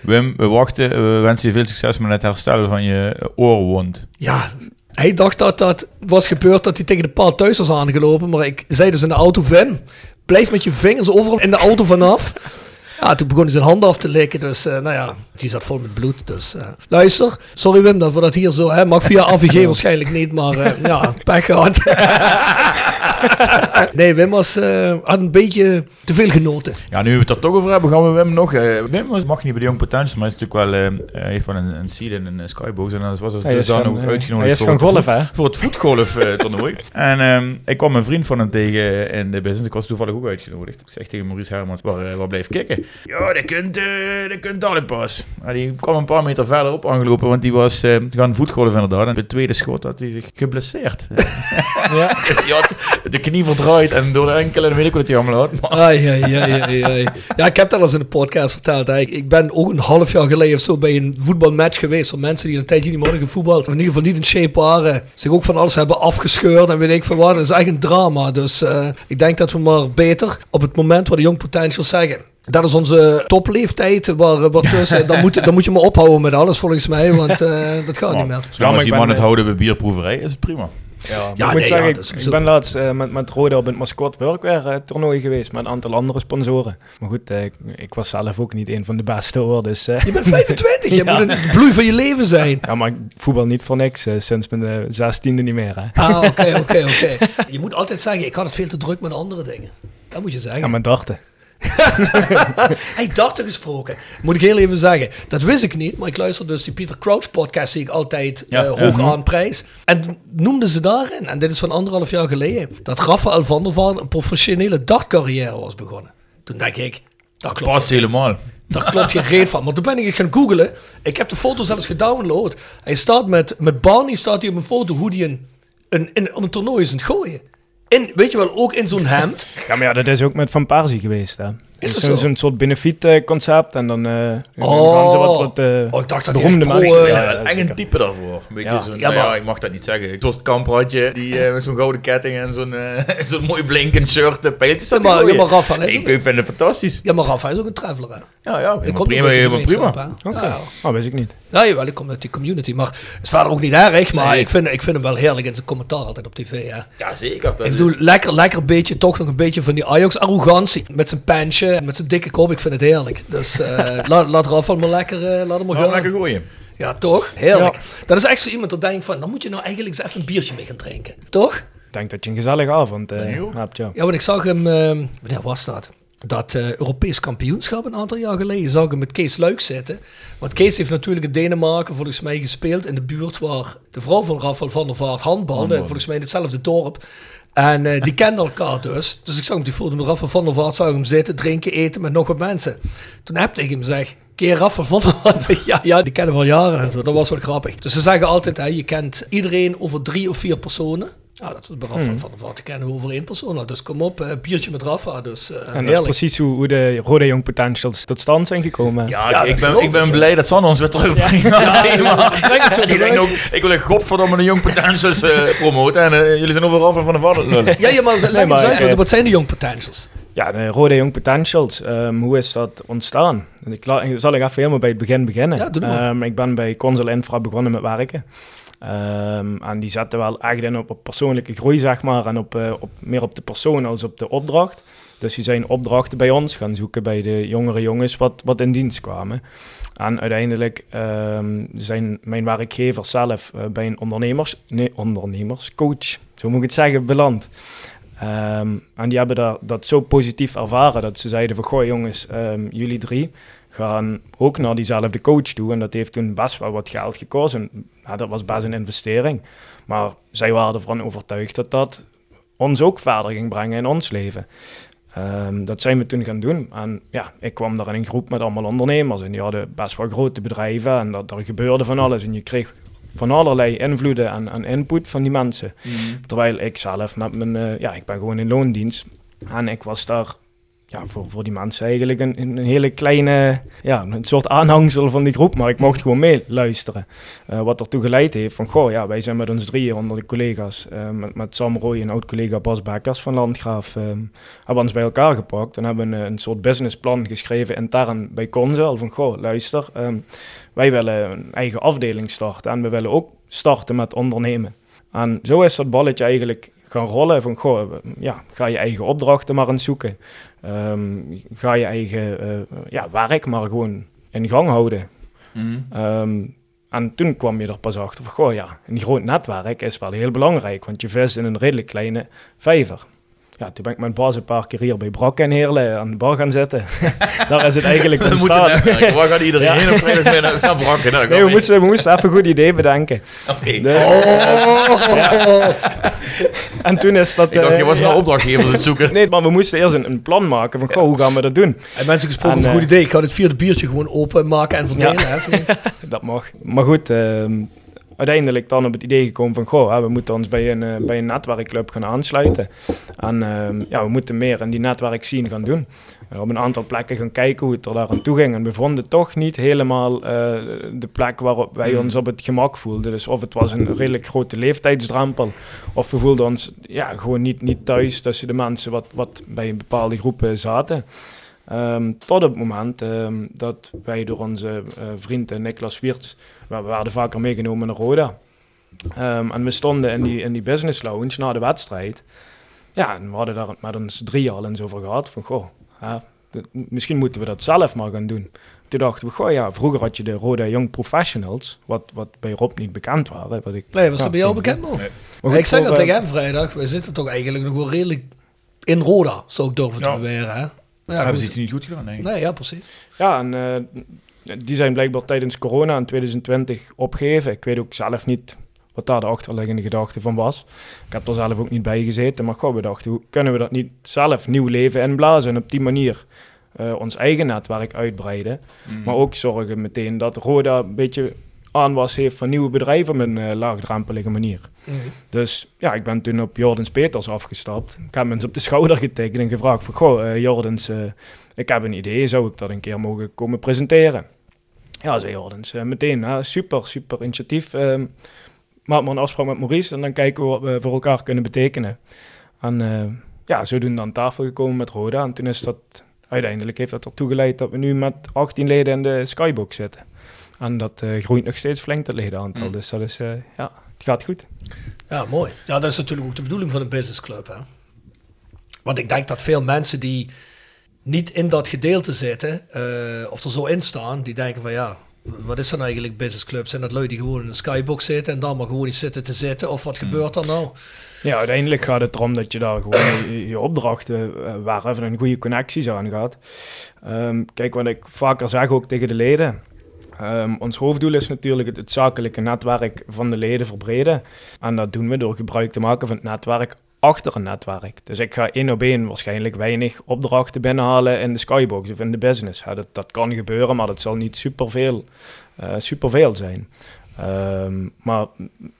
Wim, we wachten, we wensen je veel succes met het herstellen van je oorwond. Ja, hij dacht dat dat was gebeurd dat hij tegen de paal thuis was aangelopen. Maar ik zei dus in de auto, Wim, blijf met je vingers overal in de auto vanaf. Ja, toen begon hij zijn handen af te likken. Dus uh, nou ja, die zat vol met bloed. Dus uh, luister, sorry Wim dat we dat hier zo... Hè, mag via AVG waarschijnlijk niet, maar uh, ja, pech gehad. nee, Wim was, had een beetje te veel genoten. Ja, nu we het er toch over hebben, gaan we Wim nog... Wim was, mag niet bij de Young Potentials, maar hij is natuurlijk wel... heeft wel een, een seed in een skybox. En dat was dus hij dan ook uitgenodigd hij is gaan golf, hè? voor het voetgolf-toernooi. en um, ik kwam een vriend van hem tegen in de business. Ik was toevallig ook uitgenodigd. Ik zeg tegen Maurice Hermans, waar, waar blijft kicken? Ja, dat kunt, uh, dat kunt pas. Maar die kwam een paar meter verderop aangelopen, want die was uh, gaan voetgolven inderdaad. En bij het tweede schot had hij zich geblesseerd. ja. dus hij had de knie verdraaid en door de enkele, weet ik wat hij allemaal had. Maar... Ai, ai, ai, ai. Ja, ik heb dat al eens in de podcast verteld. Hè. Ik ben ook een half jaar geleden of zo bij een voetbalmatch geweest van mensen die een tijdje niet meer hadden gevoetbald. In ieder geval niet in shape waren. Zich ook van alles hebben afgescheurd en weet ik van wat. Dat is echt een drama. Dus uh, ik denk dat we maar beter op het moment waar de Young Potentials zeggen dat is onze topleeftijd. Waar, waar tussen, dan, moet, dan moet je maar ophouden met alles volgens mij, want uh, dat gaat oh, niet meer. Zolang als die man het houden bij bierproeverij, is het prima. Ja, ik moet nee, zeggen, ja, is ik ben laatst eh, met, met Roda op het Mascot Workwear eh, toernooi geweest met een aantal andere sponsoren. Maar goed, eh, ik, ik was zelf ook niet een van de beste hoor, dus... eh, Je bent 25, je Ja. moet een bloei van je leven zijn. ja, maar ik voetbal niet voor niks, eh, sinds mijn eh, zestiende niet meer. Hè. Ah, oké, oké, oké. Je moet altijd zeggen, ik had het veel te druk met andere dingen. Dat moet je zeggen. Ja, mijn dachten. Hij dacht er gesproken. Moet ik heel even zeggen. Dat wist ik niet, maar ik luister dus die Peter Crouch podcast die ik altijd Ja, eh, ja. hoog aanprijs. En noemden ze daarin, en dit is van anderhalf jaar geleden, dat Rafael van der Vaart een professionele dartcarrière was begonnen. Toen denk ik, dat klopt. Past helemaal. Daar klopt geen reet van. Maar toen ben ik gaan googlen. Ik heb de foto zelfs gedownload. Hij staat met, met Barney staat hij op een foto hoe hij een, een, op een toernooi is aan het gooien. In, weet je wel, ook in zo'n hemd. Ja, maar ja, dat is ook met Van Persie geweest. Hè. Is dat Zo'n- zo? Zo'n soort benefiet-concept en dan, eh, dan Oh. gaan ze wat, wat eh, Oh, ik dacht dat hij beroemde pro, mensen... eh, Ja, ja, echt een zeker. type daarvoor. Een beetje Ja. zo'n, Ja, nou ja, maar- ik mag dat niet zeggen. Een soort kampradje die eh, met zo'n gouden ketting en zo'n eh, zo'n mooi blinkend shirt de pijltjes Ja, maar, ja, gooien. maar Rafael is Ik ook, ik vind het fantastisch. ja, maar Rafael is ook een traveler. Hè. Ja, ja, Ik prima. prima. Oké, Ja, ja. oh, wist ik niet. Ja, jawel, ik kom uit die community. Maar het is verder ook niet erg. Maar Nee. ik, vind, ik vind hem wel heerlijk in zijn commentaar altijd op tv. Hè. Ja, zeker. Ik bedoel, lekker, lekker beetje, toch nog een beetje van die Ajax-arrogantie. Met zijn pensje, en met zijn dikke kop. Ik vind het heerlijk. Dus eh, laat, laat Rafael maar lekker, eh, laat hem maar Gaan lekker gooien. Ja, toch? Heerlijk. Dat is echt zo iemand dat denkt van, dan moet je nou eigenlijk eens even een biertje mee gaan drinken. Toch? Ik denk dat je een gezellige avond eh, hebt, ja. Ja, want ik zag hem, wanneer was dat? Dat eh, Europees kampioenschap een aantal jaar geleden, zag ik hem met Kees Luik zitten. Want Kees heeft natuurlijk in Denemarken volgens mij gespeeld in de buurt waar de vrouw van Rafael van der Vaart handbalde. Volgens mij in hetzelfde dorp. En eh, die kenden elkaar dus. Dus ik zag hem die foto met Rafael van der Vaart, zag hem zitten, drinken, eten met nog wat mensen. Toen heb ik hem gezegd, keer Rafael van der Vaart. ja, ja, die kennen we al jaren en zo. Dat was wel grappig. Dus ze zeggen altijd, hè, je kent iedereen over drie of vier personen. Nou, dat is bij Rafa van der Vaart. Die kennen we over één persoon. Nou, dus kom op, eh, biertje met Rafa. Dus eh En dat is precies hoe, hoe de Rode Young Potentials tot stand zijn gekomen. Ja, Ja, ik, ben, ik ben ik, blij dat Sander ons weer terugbrengt. Ja, ik denk ook, ik wil echt godverdomme een Young Potentials eh, promoten. En jullie zijn overal van de vader. Ja, ja, maar Nee, maar, uit, wat- wat zijn de young potentials? Ja, de Rode Young Potentials, ehm, hoe is dat ontstaan? Ik zal ik even helemaal bij het begin beginnen. Ja, doe maar. Ehm, ik ben bij Consul Infra begonnen met werken. Ehm, en die zetten wel echt in op, persoonlijke groei, zeg maar. En op, eh, op, meer op de persoon als op de opdracht. Dus die zijn opdrachten bij ons gaan zoeken bij de jongere jongens wat, wat in dienst kwamen. En uiteindelijk ehm, zijn mijn werkgevers zelf eh, bij een ondernemers, nee, ondernemerscoach, zo moet ik het zeggen, beland. Ehm, en die hebben dat zo positief ervaren dat ze zeiden van, goh jongens, jullie drie gaan ook naar diezelfde coach toe. En dat heeft toen best wel wat geld gekost. En ja, dat was best een investering. Maar zij waren ervan overtuigd dat dat ons ook verder ging brengen in ons leven. Ehm, dat zijn we toen gaan doen. En ja, ik kwam daar in een groep met allemaal ondernemers. En die hadden best wel grote bedrijven. En dat, er gebeurde van alles. En je kreeg van allerlei invloeden en, en input van die mensen. Terwijl ik zelf met mijn... eh, ja, ik ben gewoon in loondienst. En ik was daar ja, voor, voor die mensen eigenlijk een, een hele kleine... Ja, een soort aanhangsel van die groep. Maar ik mocht gewoon meeluisteren. Eh, wat ertoe geleid heeft van... Goh, ja, wij zijn met ons drieën onder de collega's. eh, met, Sam Roy en oud-collega Bas Bekkers van Landgraaf. eh, hebben we ons bij elkaar gepakt. En hebben een, een soort businessplan geschreven intern bij Consul. Van, goh, luister... ehm, wij willen een eigen afdeling starten. En we willen ook starten met ondernemen. En zo is dat balletje eigenlijk gaan rollen. Van, goh, ja, ga je eigen opdrachten maar zoeken. Ehm, ga je eigen eh, ja, werk maar gewoon in gang houden. Ehm, en toen kwam je er pas achter van, goh ja, een groot netwerk is wel heel belangrijk, want je vist in een redelijk kleine vijver. Ja, toen ben ik met Bas een paar keer hier bij Brak en Heerlen aan de bar gaan zitten. Daar is het eigenlijk We moeten ontstaan. Waar gaat iedereen Ja. heen op brakken? Nou, Nee, we moesten, we moesten even een goed idee bedenken. Oké. Dus- En toen is dat... Ik dacht, je eh, was ja. naar opdrachtgevers aan het zoeken. Nee, maar we moesten eerst een, een plan maken van, goh, hoe gaan we dat doen? En mensen gesproken En, over een goed eh, idee. Ik ga het vierde biertje gewoon openmaken en verdelen. Dat mag. Maar goed, ehm, uiteindelijk dan op het idee gekomen van, goh, hè, we moeten ons bij een, eh, bij een netwerkclub gaan aansluiten. En ehm, ja, we moeten meer in die netwerk zien gaan doen. Eh, op een aantal plekken gaan kijken hoe het er daar aan toe ging. En we vonden toch niet helemaal eh, de plek waarop wij ons op het gemak voelden. Dus of het was een redelijk grote leeftijdsdrempel, of we voelden ons ja, gewoon niet, niet thuis tussen de mensen wat, wat bij een bepaalde groepen zaten. Ehm, tot op het moment ehm, dat wij door onze eh, vriend eh, Niklas Wiertz, we we werden vaker meegenomen naar Roda. Ehm, en we stonden in die, in die business lounge na de wedstrijd. Ja, en we hadden daar met ons drie al eens over gehad. Van, goh, misschien moeten we dat zelf maar gaan doen. Toen dachten we, goh ja, vroeger had je de Roda Young Professionals, wat, wat bij Rob niet bekend waren. Wat ik, Nee, was ja, dat bij jou bekend nog? Nee. Maar ik zeg dat eh, tegen hem vrijdag. We zitten toch eigenlijk nog wel redelijk in Roda, zou ik durven te beweren. Hè? Ja, hebben ze iets niet goed gedaan, ik. Nee, ja, precies. Ja, en eh, die zijn blijkbaar tijdens corona in 2020 opgegeven. Ik weet ook zelf niet wat daar de achterliggende gedachte van was. Ik heb er zelf ook niet bij gezeten. Maar goh, we dachten, hoe kunnen we dat niet zelf nieuw leven inblazen en op die manier eh, ons eigen netwerk uitbreiden. Mhm. Maar ook zorgen meteen dat Roda een beetje aanwas heeft van nieuwe bedrijven op een eh, laagdrempelige manier. Dus ja, ik ben toen op Jordens Peters afgestapt. Ik heb mensen op de schouder getikt en gevraagd van... Goh, eh, Jordens, eh, ik heb een idee. Zou ik dat een keer mogen komen presenteren? Ja, zei Jordens. meteen, hè, super, super initiatief. Ehm maak maar een afspraak met Maurice en dan kijken we wat we voor elkaar kunnen betekenen. En ja, zodoende aan tafel gekomen met Roda. En toen is dat... Uiteindelijk heeft dat ertoe geleid dat we nu met 18 leden in de Skybox zitten. En dat eh, groeit nog steeds flink, dat ledenaantal. Mm. Dus dat is, eh, ja, het gaat goed. Ja, mooi. Ja, dat is natuurlijk ook de bedoeling van een businessclub. Hè? Want ik denk dat veel mensen die niet in dat gedeelte zitten, eh, of er zo in staan, die denken van ja, wat is dan eigenlijk businessclubs? Zijn dat lui die gewoon in een skybox zitten en dan maar gewoon niet zitten te zitten? Of wat gebeurt er nou? Ja, uiteindelijk gaat het erom dat je daar gewoon je, je opdrachten, uh, waar even een goede connecties aan gaat. Um, kijk, wat ik vaker zeg ook tegen de leden. Um, ons hoofddoel is natuurlijk het, het, zakelijke netwerk van de leden verbreden. En dat doen we door gebruik te maken van het netwerk achter een netwerk. Dus ik ga één op één waarschijnlijk weinig opdrachten binnenhalen in de skybox of in de business. Ja, dat, dat kan gebeuren, maar dat zal niet superveel, uh, superveel zijn. Um, maar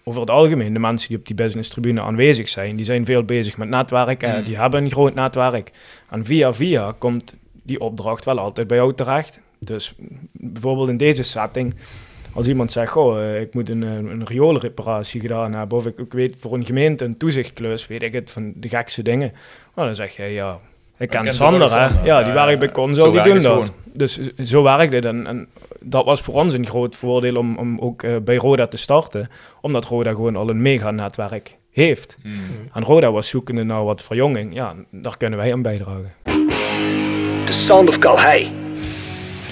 over het algemeen, de mensen die op die business tribune aanwezig zijn, die zijn veel bezig met netwerken, mm. die hebben een groot netwerk. En via via komt die opdracht wel altijd bij jou terecht. Dus bijvoorbeeld in deze setting, als iemand zegt, goh, uh, ik moet een, een rioolreparatie gedaan hebben, of ik, ik weet voor een gemeente een toezichtklus, weet ik het, van de gekste dingen. Nou, dan zeg je, ja, ik ken Sander, hè. Ja, ja, die werkt bij Consol, die doen dat. Gewoon. Dus zo werkt het. En, en, dat was voor ons een groot voordeel om, om ook uh, bij Roda te starten. Omdat Roda gewoon al een mega-netwerk heeft. Mm. En Roda was zoekende naar wat verjonging. Ja, daar kunnen wij aan bijdragen. The Sound of Calhei.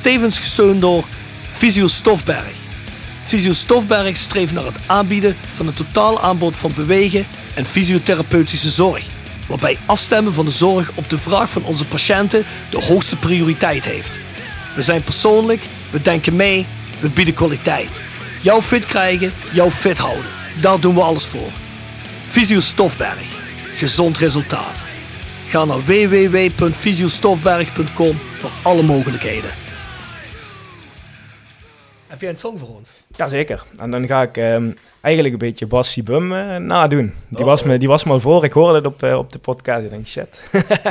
Tevens gesteund door Visio Stofberg. Visio Stofberg streeft naar het aanbieden van een totaal aanbod van bewegen en fysiotherapeutische zorg. Waarbij afstemmen van de zorg op de vraag van onze patiënten de hoogste prioriteit heeft. We zijn persoonlijk, we denken mee, we bieden kwaliteit. Jou fit krijgen, jou fit houden. Daar doen we alles voor. Visio Stofberg. Gezond resultaat. Ga naar www.visiostofberg.com voor alle mogelijkheden. Heb jij een song voor ons? Jazeker. En dan ga ik um, eigenlijk een beetje Bassie Bum uh, nadoen. Die, oh. was me, die was me al voor. Ik hoorde het op, uh, op de podcast. Ik denk, shit.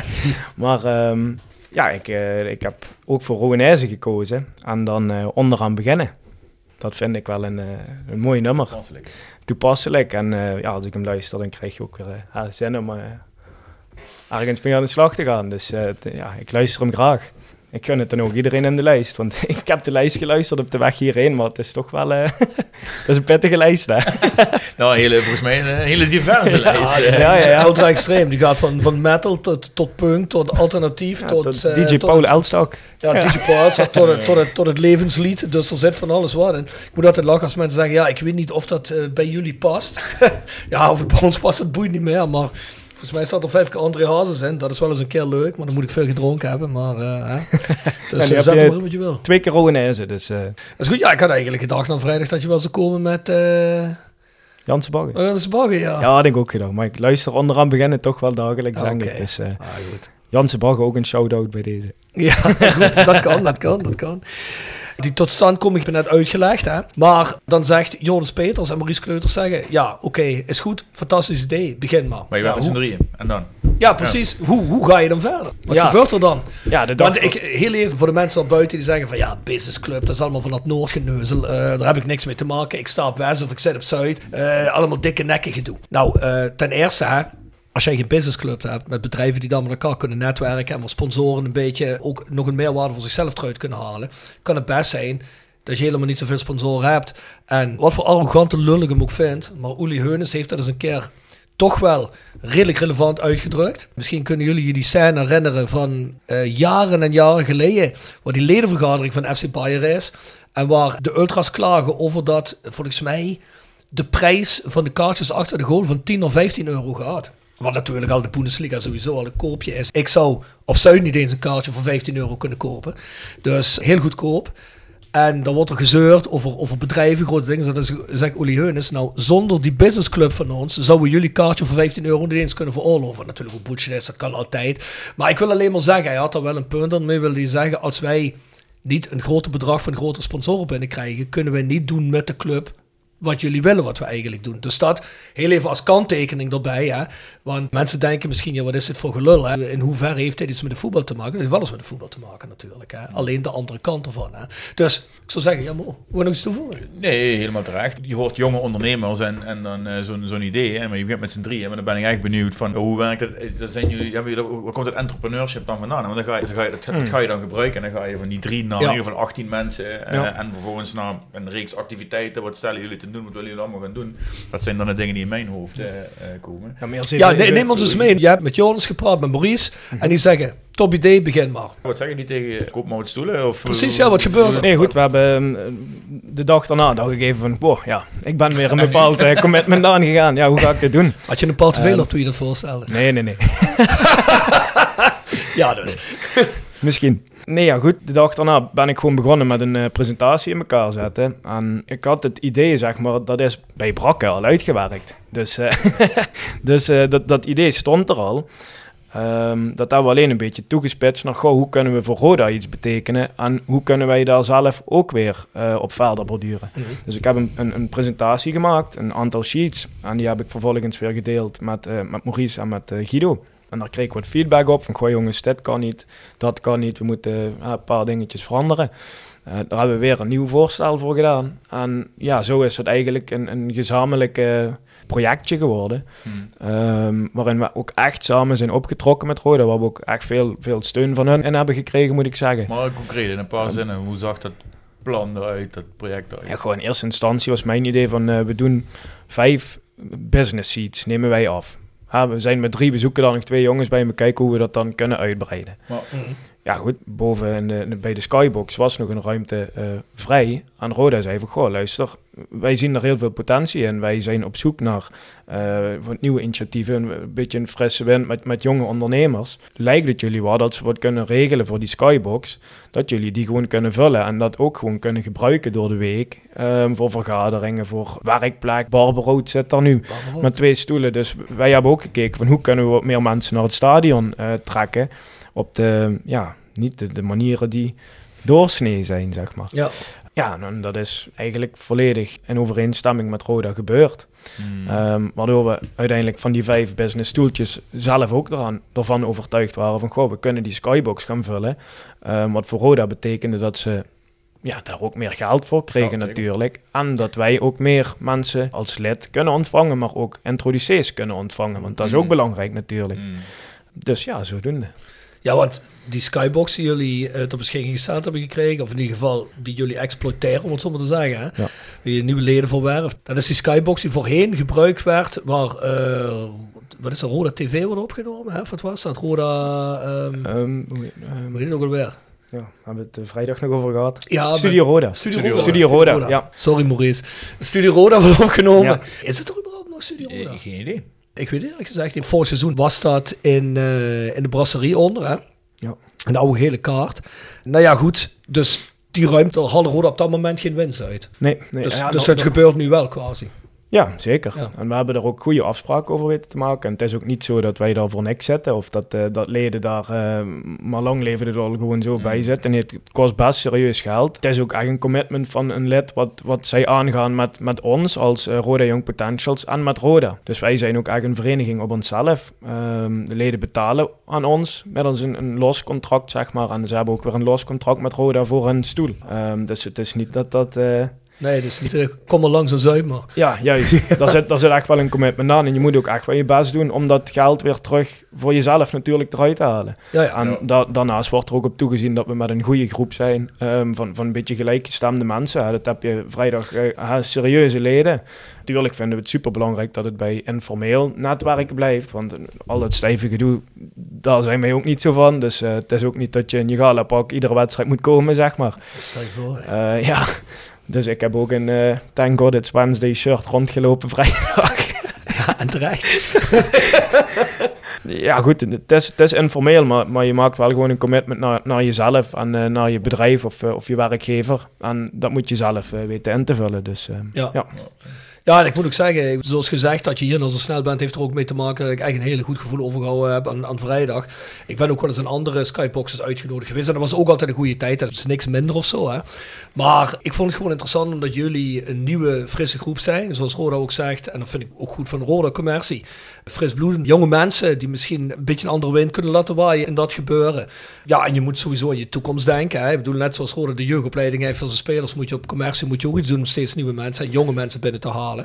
maar um, ja, ik, uh, ik heb ook voor Rowanese gekozen. En dan onderaan beginnen. Dat vind ik wel een, een mooi nummer. Toepasselijk. Toepasselijk. En ja, als ik hem luister, dan krijg je ook weer zin om ergens mee aan de slag te gaan. Dus ja, ik luister hem graag. Ik gun het dan ook iedereen in de lijst. Want ik heb de lijst geluisterd op de weg hierheen. Maar het is toch wel uh, dat is een pittige lijst, hè? nou, hele, volgens mij een hele diverse ja, lijst. Ja, ja, ja, ja, ultra extreem. Die gaat van, van metal tot, tot punk, tot alternatief, ja, tot... tot uh, DJ Paul Elstak. Ja, DJ Paul Elstak, tot, het, tot, het, tot het levenslied. Dus er zit van alles wat in. Ik moet altijd lachen als mensen zeggen, ja, ik weet niet of dat uh, bij jullie past. ja, of het bij ons past, het boeit niet meer, maar... Volgens mij staat er vijf keer André Hazes in. Dat is wel eens een keer leuk, maar dan moet ik veel gedronken hebben. Maar uh, dus ja, uh, zet er maar wat je wil. Twee keer Rowanese, dus... Uh... Dat is goed. Ja, ik had eigenlijk gedacht na vrijdag dat je wel zou komen met... Uh... Janse Baggen. Oh, Janse Baggen, ja. Ja, had ik ook gedacht. Maar ik luister onderaan beginnen toch wel dagelijks, denk ik. Dus, ah, goed. Janse Baggen ook een shout-out bij deze. Ja, goed. dat kan, dat kan, dat kan. Die totstandkoming heb ik net uitgelegd. Hè? Maar dan zegt Joris Peters en Maurice Kleuters zeggen... Ja, oké, is goed. Fantastisch idee. Begin maar. Maar je ja, bent met z'n hoe, drieën. En dan? ja, precies. Hoe, hoe ga je dan verder? Wat Ja. gebeurt er dan? Ja, de Want ik, heel even voor de mensen al buiten die zeggen van... Ja, business club, dat is allemaal van dat Noordgeneuzel. Eh daar heb ik niks mee te maken. Ik sta op West of ik zit op Zuid. Eh, allemaal dikke nekken gedoe. Nou, eh, ten eerste... Hè, als jij geen businessclub hebt met bedrijven die dan met elkaar kunnen netwerken en waar sponsoren een beetje ook nog een meerwaarde voor zichzelf eruit kunnen halen, kan het best zijn dat je helemaal niet zoveel sponsoren hebt. En wat voor arrogante lul ik hem ook vind, maar Uli Heunis heeft dat eens een keer toch wel redelijk relevant uitgedrukt. Misschien kunnen jullie je die scène herinneren van eh, jaren en jaren geleden, waar die ledenvergadering van FC Bayern is. En waar de ultras klagen over dat, volgens mij, de prijs van de kaartjes achter de goal van 10 of 15 euro gaat. Wat natuurlijk al de Bundesliga sowieso al een koopje is. Ik zou op Zuid niet eens een kaartje voor 15 euro kunnen kopen. Dus heel goedkoop. En dan wordt er gezeurd over, over bedrijven, grote dingen. Dat zegt Uli Heunis. Nou, zonder die businessclub van ons zouden jullie kaartje voor 15 euro niet eens kunnen veroorloven. Natuurlijk ook bullshit is, dat kan altijd. Maar ik wil alleen maar zeggen, hij had er wel een punt aan. mee wil hij zeggen, als wij niet een groter bedrag van grote sponsoren binnenkrijgen, kunnen wij niet doen met de club wat jullie willen, wat we eigenlijk doen. Dus dat heel even als kanttekening erbij. Hè? Want mensen denken misschien, ja, wat is dit voor gelul? Hè? In hoeverre heeft dit iets met de voetbal te maken? Het heeft wel eens met de voetbal te maken natuurlijk. Hè? Alleen de andere kant ervan. Hè? Dus ik zou zeggen, ja, je nog iets toevoegen? Nee, helemaal terecht. Je hoort jonge ondernemers en, en dan eh, zo'n zo'n idee, hè, maar je begint met z'n drieën. Maar dan ben ik echt benieuwd van hoe werkt het? Eh, Dat zijn jullie, hebben jullie, waar komt het entrepreneurship dan vandaan? Want dan ga je, dan ga je, dat, dat ga je dan gebruiken en dan ga je van die drie naar Ja. in ieder geval 18 mensen eh, Ja. en vervolgens naar een reeks activiteiten. Wat stellen jullie te doen? Wat willen jullie allemaal gaan doen? Dat zijn dan de dingen die in mijn hoofd eh, eh, komen. Ja, Ja, neem ons eens mee. Je hebt met Jonas gepraat, met Maurice. En die zeggen, top idee, begin maar. Wat zeggen die tegen je? Koop maar wat stoelen? Of, Precies, ja, wat gebeurt er? Nee, goed, we hebben eh, de dag daarna dacht ik even van, wow, ja, ik ben weer een bepaald eh, commitment aangegaan. Ja, hoe ga ik dit doen? Had je een paar te veel Ehm, op toen je dat voorstelde? Nee, nee, nee. Ja, dus. Misschien. Nee, ja, goed. De dag daarna ben ik gewoon begonnen met een eh, presentatie in elkaar zetten. En ik had het idee, zeg maar, dat is bij Brakke al uitgewerkt. Dus, eh, dus eh, dat, dat idee stond er al. Ehm, dat hebben we alleen een beetje toegespitst naar, goh, hoe kunnen we voor Roda iets betekenen? En hoe kunnen wij daar zelf ook weer op verder borduren? Dus ik heb een, een, een presentatie gemaakt, een aantal sheets. En die heb ik vervolgens weer gedeeld met, eh, met Maurice en met Guido. En daar kreeg ik wat feedback op van, goh jongens, dit kan niet, dat kan niet, we moeten eh, een paar dingetjes veranderen. Eh, daar hebben we weer een nieuw voorstel voor gedaan. En ja, zo is het eigenlijk een, een gezamenlijk projectje geworden. Ehm, waarin we ook echt samen zijn opgetrokken met Roda. Waar we ook echt veel, veel steun van hun in hebben gekregen, moet ik zeggen. Maar concreet, in een paar zinnen, hoe zag dat plan eruit, dat project eruit? Ja, gewoon in eerste instantie was mijn idee van eh, we doen vijf business seats, nemen wij af. Ja, we zijn met drie, we zoeken dan nog twee jongens bij me kijken hoe we dat dan kunnen uitbreiden. Maar- Ja goed, boven in de, bij de skybox was nog een ruimte eh, vrij. Aan Roda zei van, goh luister, wij zien er heel veel potentie in. Wij zijn op zoek naar wat nieuwe initiatieven, een beetje een frisse wind met, met jonge ondernemers. Lijkt het jullie wel dat ze wat kunnen regelen voor die skybox, dat jullie die gewoon kunnen vullen en dat ook gewoon kunnen gebruiken door de week ehm, voor vergaderingen, voor werkplek. Barberood zit daar nu met twee stoelen. Dus wij hebben ook gekeken van hoe kunnen we wat meer mensen naar het stadion eh, trekken op de, ja, niet de, de manieren die doorsnee zijn, zeg maar. Ja. Ja, en dat is eigenlijk volledig in overeenstemming met Roda gebeurd. Hmm. Ehm, waardoor we uiteindelijk van die vijf business stoeltjes zelf ook eraan, ervan overtuigd waren van, goh, we kunnen die skybox gaan vullen. Ehm, wat voor Roda betekende dat ze ja, daar ook meer geld voor kregen Ja, natuurlijk. En dat wij ook meer mensen als lid kunnen ontvangen, maar ook introducees kunnen ontvangen. Want dat is ook Mm. belangrijk natuurlijk. Hmm. Dus ja, zodoende. Ja, want die skybox die jullie eh, ter beschikking gesteld hebben gekregen, of in ieder geval die jullie exploiteren, om het zo maar te zeggen, hè? Ja. je nieuwe leden voor werft. Dat is die skybox die voorheen gebruikt werd, waar, eh, wat is er, Roda TV wordt opgenomen, hè? Of wat was dat? Roda, ehm Ehm, hoe- ehm, weet je nog wel weer? ja, hebben we het vrijdag nog over gehad. Ja, Studio Roda. Studio Studio Roda. Studio Roda, ja. Sorry Maurice. Studio Roda wordt opgenomen. Ja. Is het er überhaupt nog Studio Roda? Eh, Geen idee. Ik weet eerlijk gezegd, in vorig seizoen was dat in, eh, in de brasserie onder, hè? Ja. Een oude gele kaart. Nou ja, goed. Dus die ruimte haalde Roda op dat moment geen winst uit. Nee, nee. Dus, ja, dus het gebeurt nu wel quasi. Ja, zeker. Ja. En we hebben er ook goede afspraken over weten te maken. En het is ook niet zo dat wij daar voor niks zitten of dat, eh, dat leden daar eh, maar lang leven er al gewoon zo bij zitten. Nee, het kost best serieus geld. Het is ook echt een commitment van een lid wat, wat zij aangaan met, met ons als eh, Roda Young Potentials en met Roda. Dus wij zijn ook echt een vereniging op onszelf. Ehm, de leden betalen aan ons middels een, een los contract, zeg maar. En ze hebben ook weer een los contract met Roda voor hun stoel. Ehm, dus het is niet dat dat... Nee, dus niet, eh, kom er langs en zuip maar. ja, juist. daar, zit, daar zit echt wel een commitment aan. En je moet ook echt wel je best doen om dat geld weer terug voor jezelf natuurlijk eruit te halen. Ja, ja. En da- daarnaast wordt er ook op toegezien dat we met een goede groep zijn ehm, van, van een beetje gelijkgestemde mensen. Hè. Dat heb je vrijdag eh, serieuze leden. Natuurlijk vinden we het superbelangrijk dat het bij informeel netwerken blijft. Want al het stijve gedoe, daar zijn wij ook niet zo van. Dus eh, het is ook niet dat je in je galapak iedere wedstrijd moet komen, zeg maar. Stel je voor. hè. Eh, ja, dus ik heb ook een eh Thank God It's Wednesday shirt rondgelopen vrijdag. Ja, en terecht. ja, goed, het is, het is informeel, maar, maar je maakt wel gewoon een commitment naar, naar jezelf en eh, naar je bedrijf of, eh, of je werkgever. En dat moet je zelf eh, weten in te vullen. Dus Ja. ja. Ja, en ik moet ook zeggen, zoals gezegd, dat je hier nou zo snel bent, heeft er ook mee te maken dat ik echt een hele goed gevoel overgehouden heb aan, aan vrijdag. Ik ben ook wel eens in andere skyboxes uitgenodigd geweest en dat was ook altijd een goede tijd. Dat is niks minder of zo, hè. Maar ik vond het gewoon interessant omdat jullie een nieuwe, frisse groep zijn, zoals Roda ook zegt. En dat vind ik ook goed van Roda Commercie. Fris bloed, jonge mensen die misschien een beetje een andere wind kunnen laten waaien in dat gebeuren. Ja, en je moet sowieso aan je toekomst denken. Hè. Ik bedoel, net zoals Roda de jeugdopleiding heeft als spelers, moet je op commercie moet je ook iets doen om steeds nieuwe mensen en jonge mensen binnen te halen.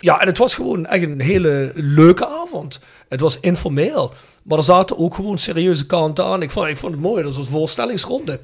Ja, en het was gewoon echt een hele leuke avond. Het was informeel, maar er zaten ook gewoon serieuze kanten aan. Ik vond, ik vond het mooi, dat was een voorstellingsronde.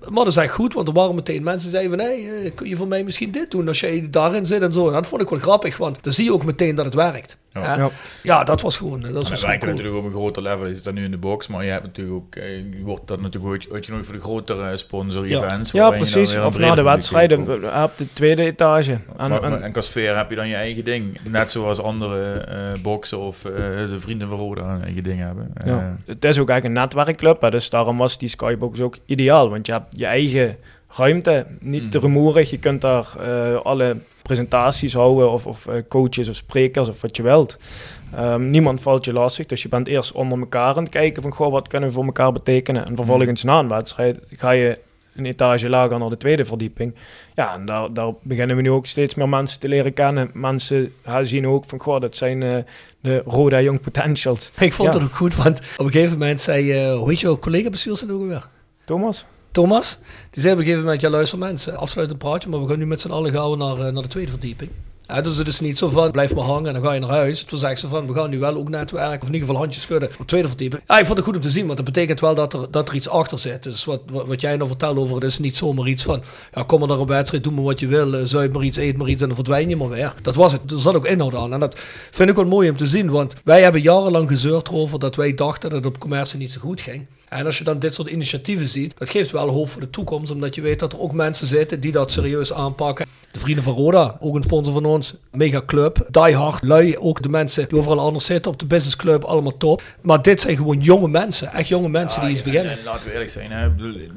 Maar dat is echt goed, want er waren meteen mensen die zeiden van... Hey, eh, kun je voor mij misschien dit doen als jij daarin zit en zo. En dat vond ik wel grappig, want dan zie je ook meteen dat het werkt. Ja. Ja, Ja. ja dat was gewoon... eh, Dat En was dat cool. natuurlijk op een groter level. Je zit dan nu in de box, maar je hebt natuurlijk ook, eh, je wordt dan natuurlijk ook uitgenodigd voor de grotere sponsor-events. ja, precies. Of na de wedstrijden op de tweede etage. En, En, en- en qua sfeer heb je dan je eigen ding. Net zoals andere eh boksen of eh, de vrienden van Roda een eigen ding hebben. Eh, Ja. Het is ook echt een netwerkclub, hè, dus daarom was die Skybox ook ideaal. Want je hebt je eigen ruimte, niet te rumoerig. Je kunt daar eh, alle presentaties houden of, of eh, coaches of sprekers of wat je wilt. Ehm, niemand valt je lastig, dus je bent eerst onder elkaar aan het kijken van goh, wat kunnen we voor elkaar betekenen. En vervolgens na een wedstrijd ga je een etage lager naar de tweede verdieping. Ja, en daar, daar beginnen we nu ook steeds meer mensen te leren kennen. Mensen zien ook van goh, dat zijn eh, de Roda Young Potentials. Ik vond Ja. het ook goed, want op een gegeven moment zei... eh hoe heet jouw collega bestuurslid ook weer? Thomas? Thomas, die zei op een gegeven moment, ja luister mensen, afsluitend praatje, maar we gaan nu met z'n allen gaan we naar, eh, naar de tweede verdieping. Ja, dus het is niet zo van, blijf maar hangen en dan ga je naar huis. Het was echt zo van, we gaan nu wel ook netwerken, of in ieder geval handjes schudden op de tweede verdieping. Ja, ik vond het goed om te zien, want dat betekent wel dat er, dat er iets achter zit. Dus wat, wat, jij nou vertelt over, het is niet zomaar iets van, ja kom maar naar een wedstrijd, doe maar wat je wil, eh, zuip maar iets, eet maar iets en dan verdwijn je maar weer. Dat was het, er zat ook inhoud aan en dat vind ik wel mooi om te zien, want wij hebben jarenlang gezeurd erover dat wij dachten dat het op commercie niet zo goed ging. En als je dan dit soort initiatieven ziet, dat geeft wel hoop voor de toekomst. Omdat je weet dat er ook mensen zitten die dat serieus aanpakken. De vrienden van Roda, ook een sponsor van ons. Mega club, die hard, lui. Ook de mensen die overal anders zitten op de business club, allemaal top. Maar dit zijn gewoon jonge mensen, echt jonge mensen die iets beginnen. En, en laten we eerlijk zijn, hè.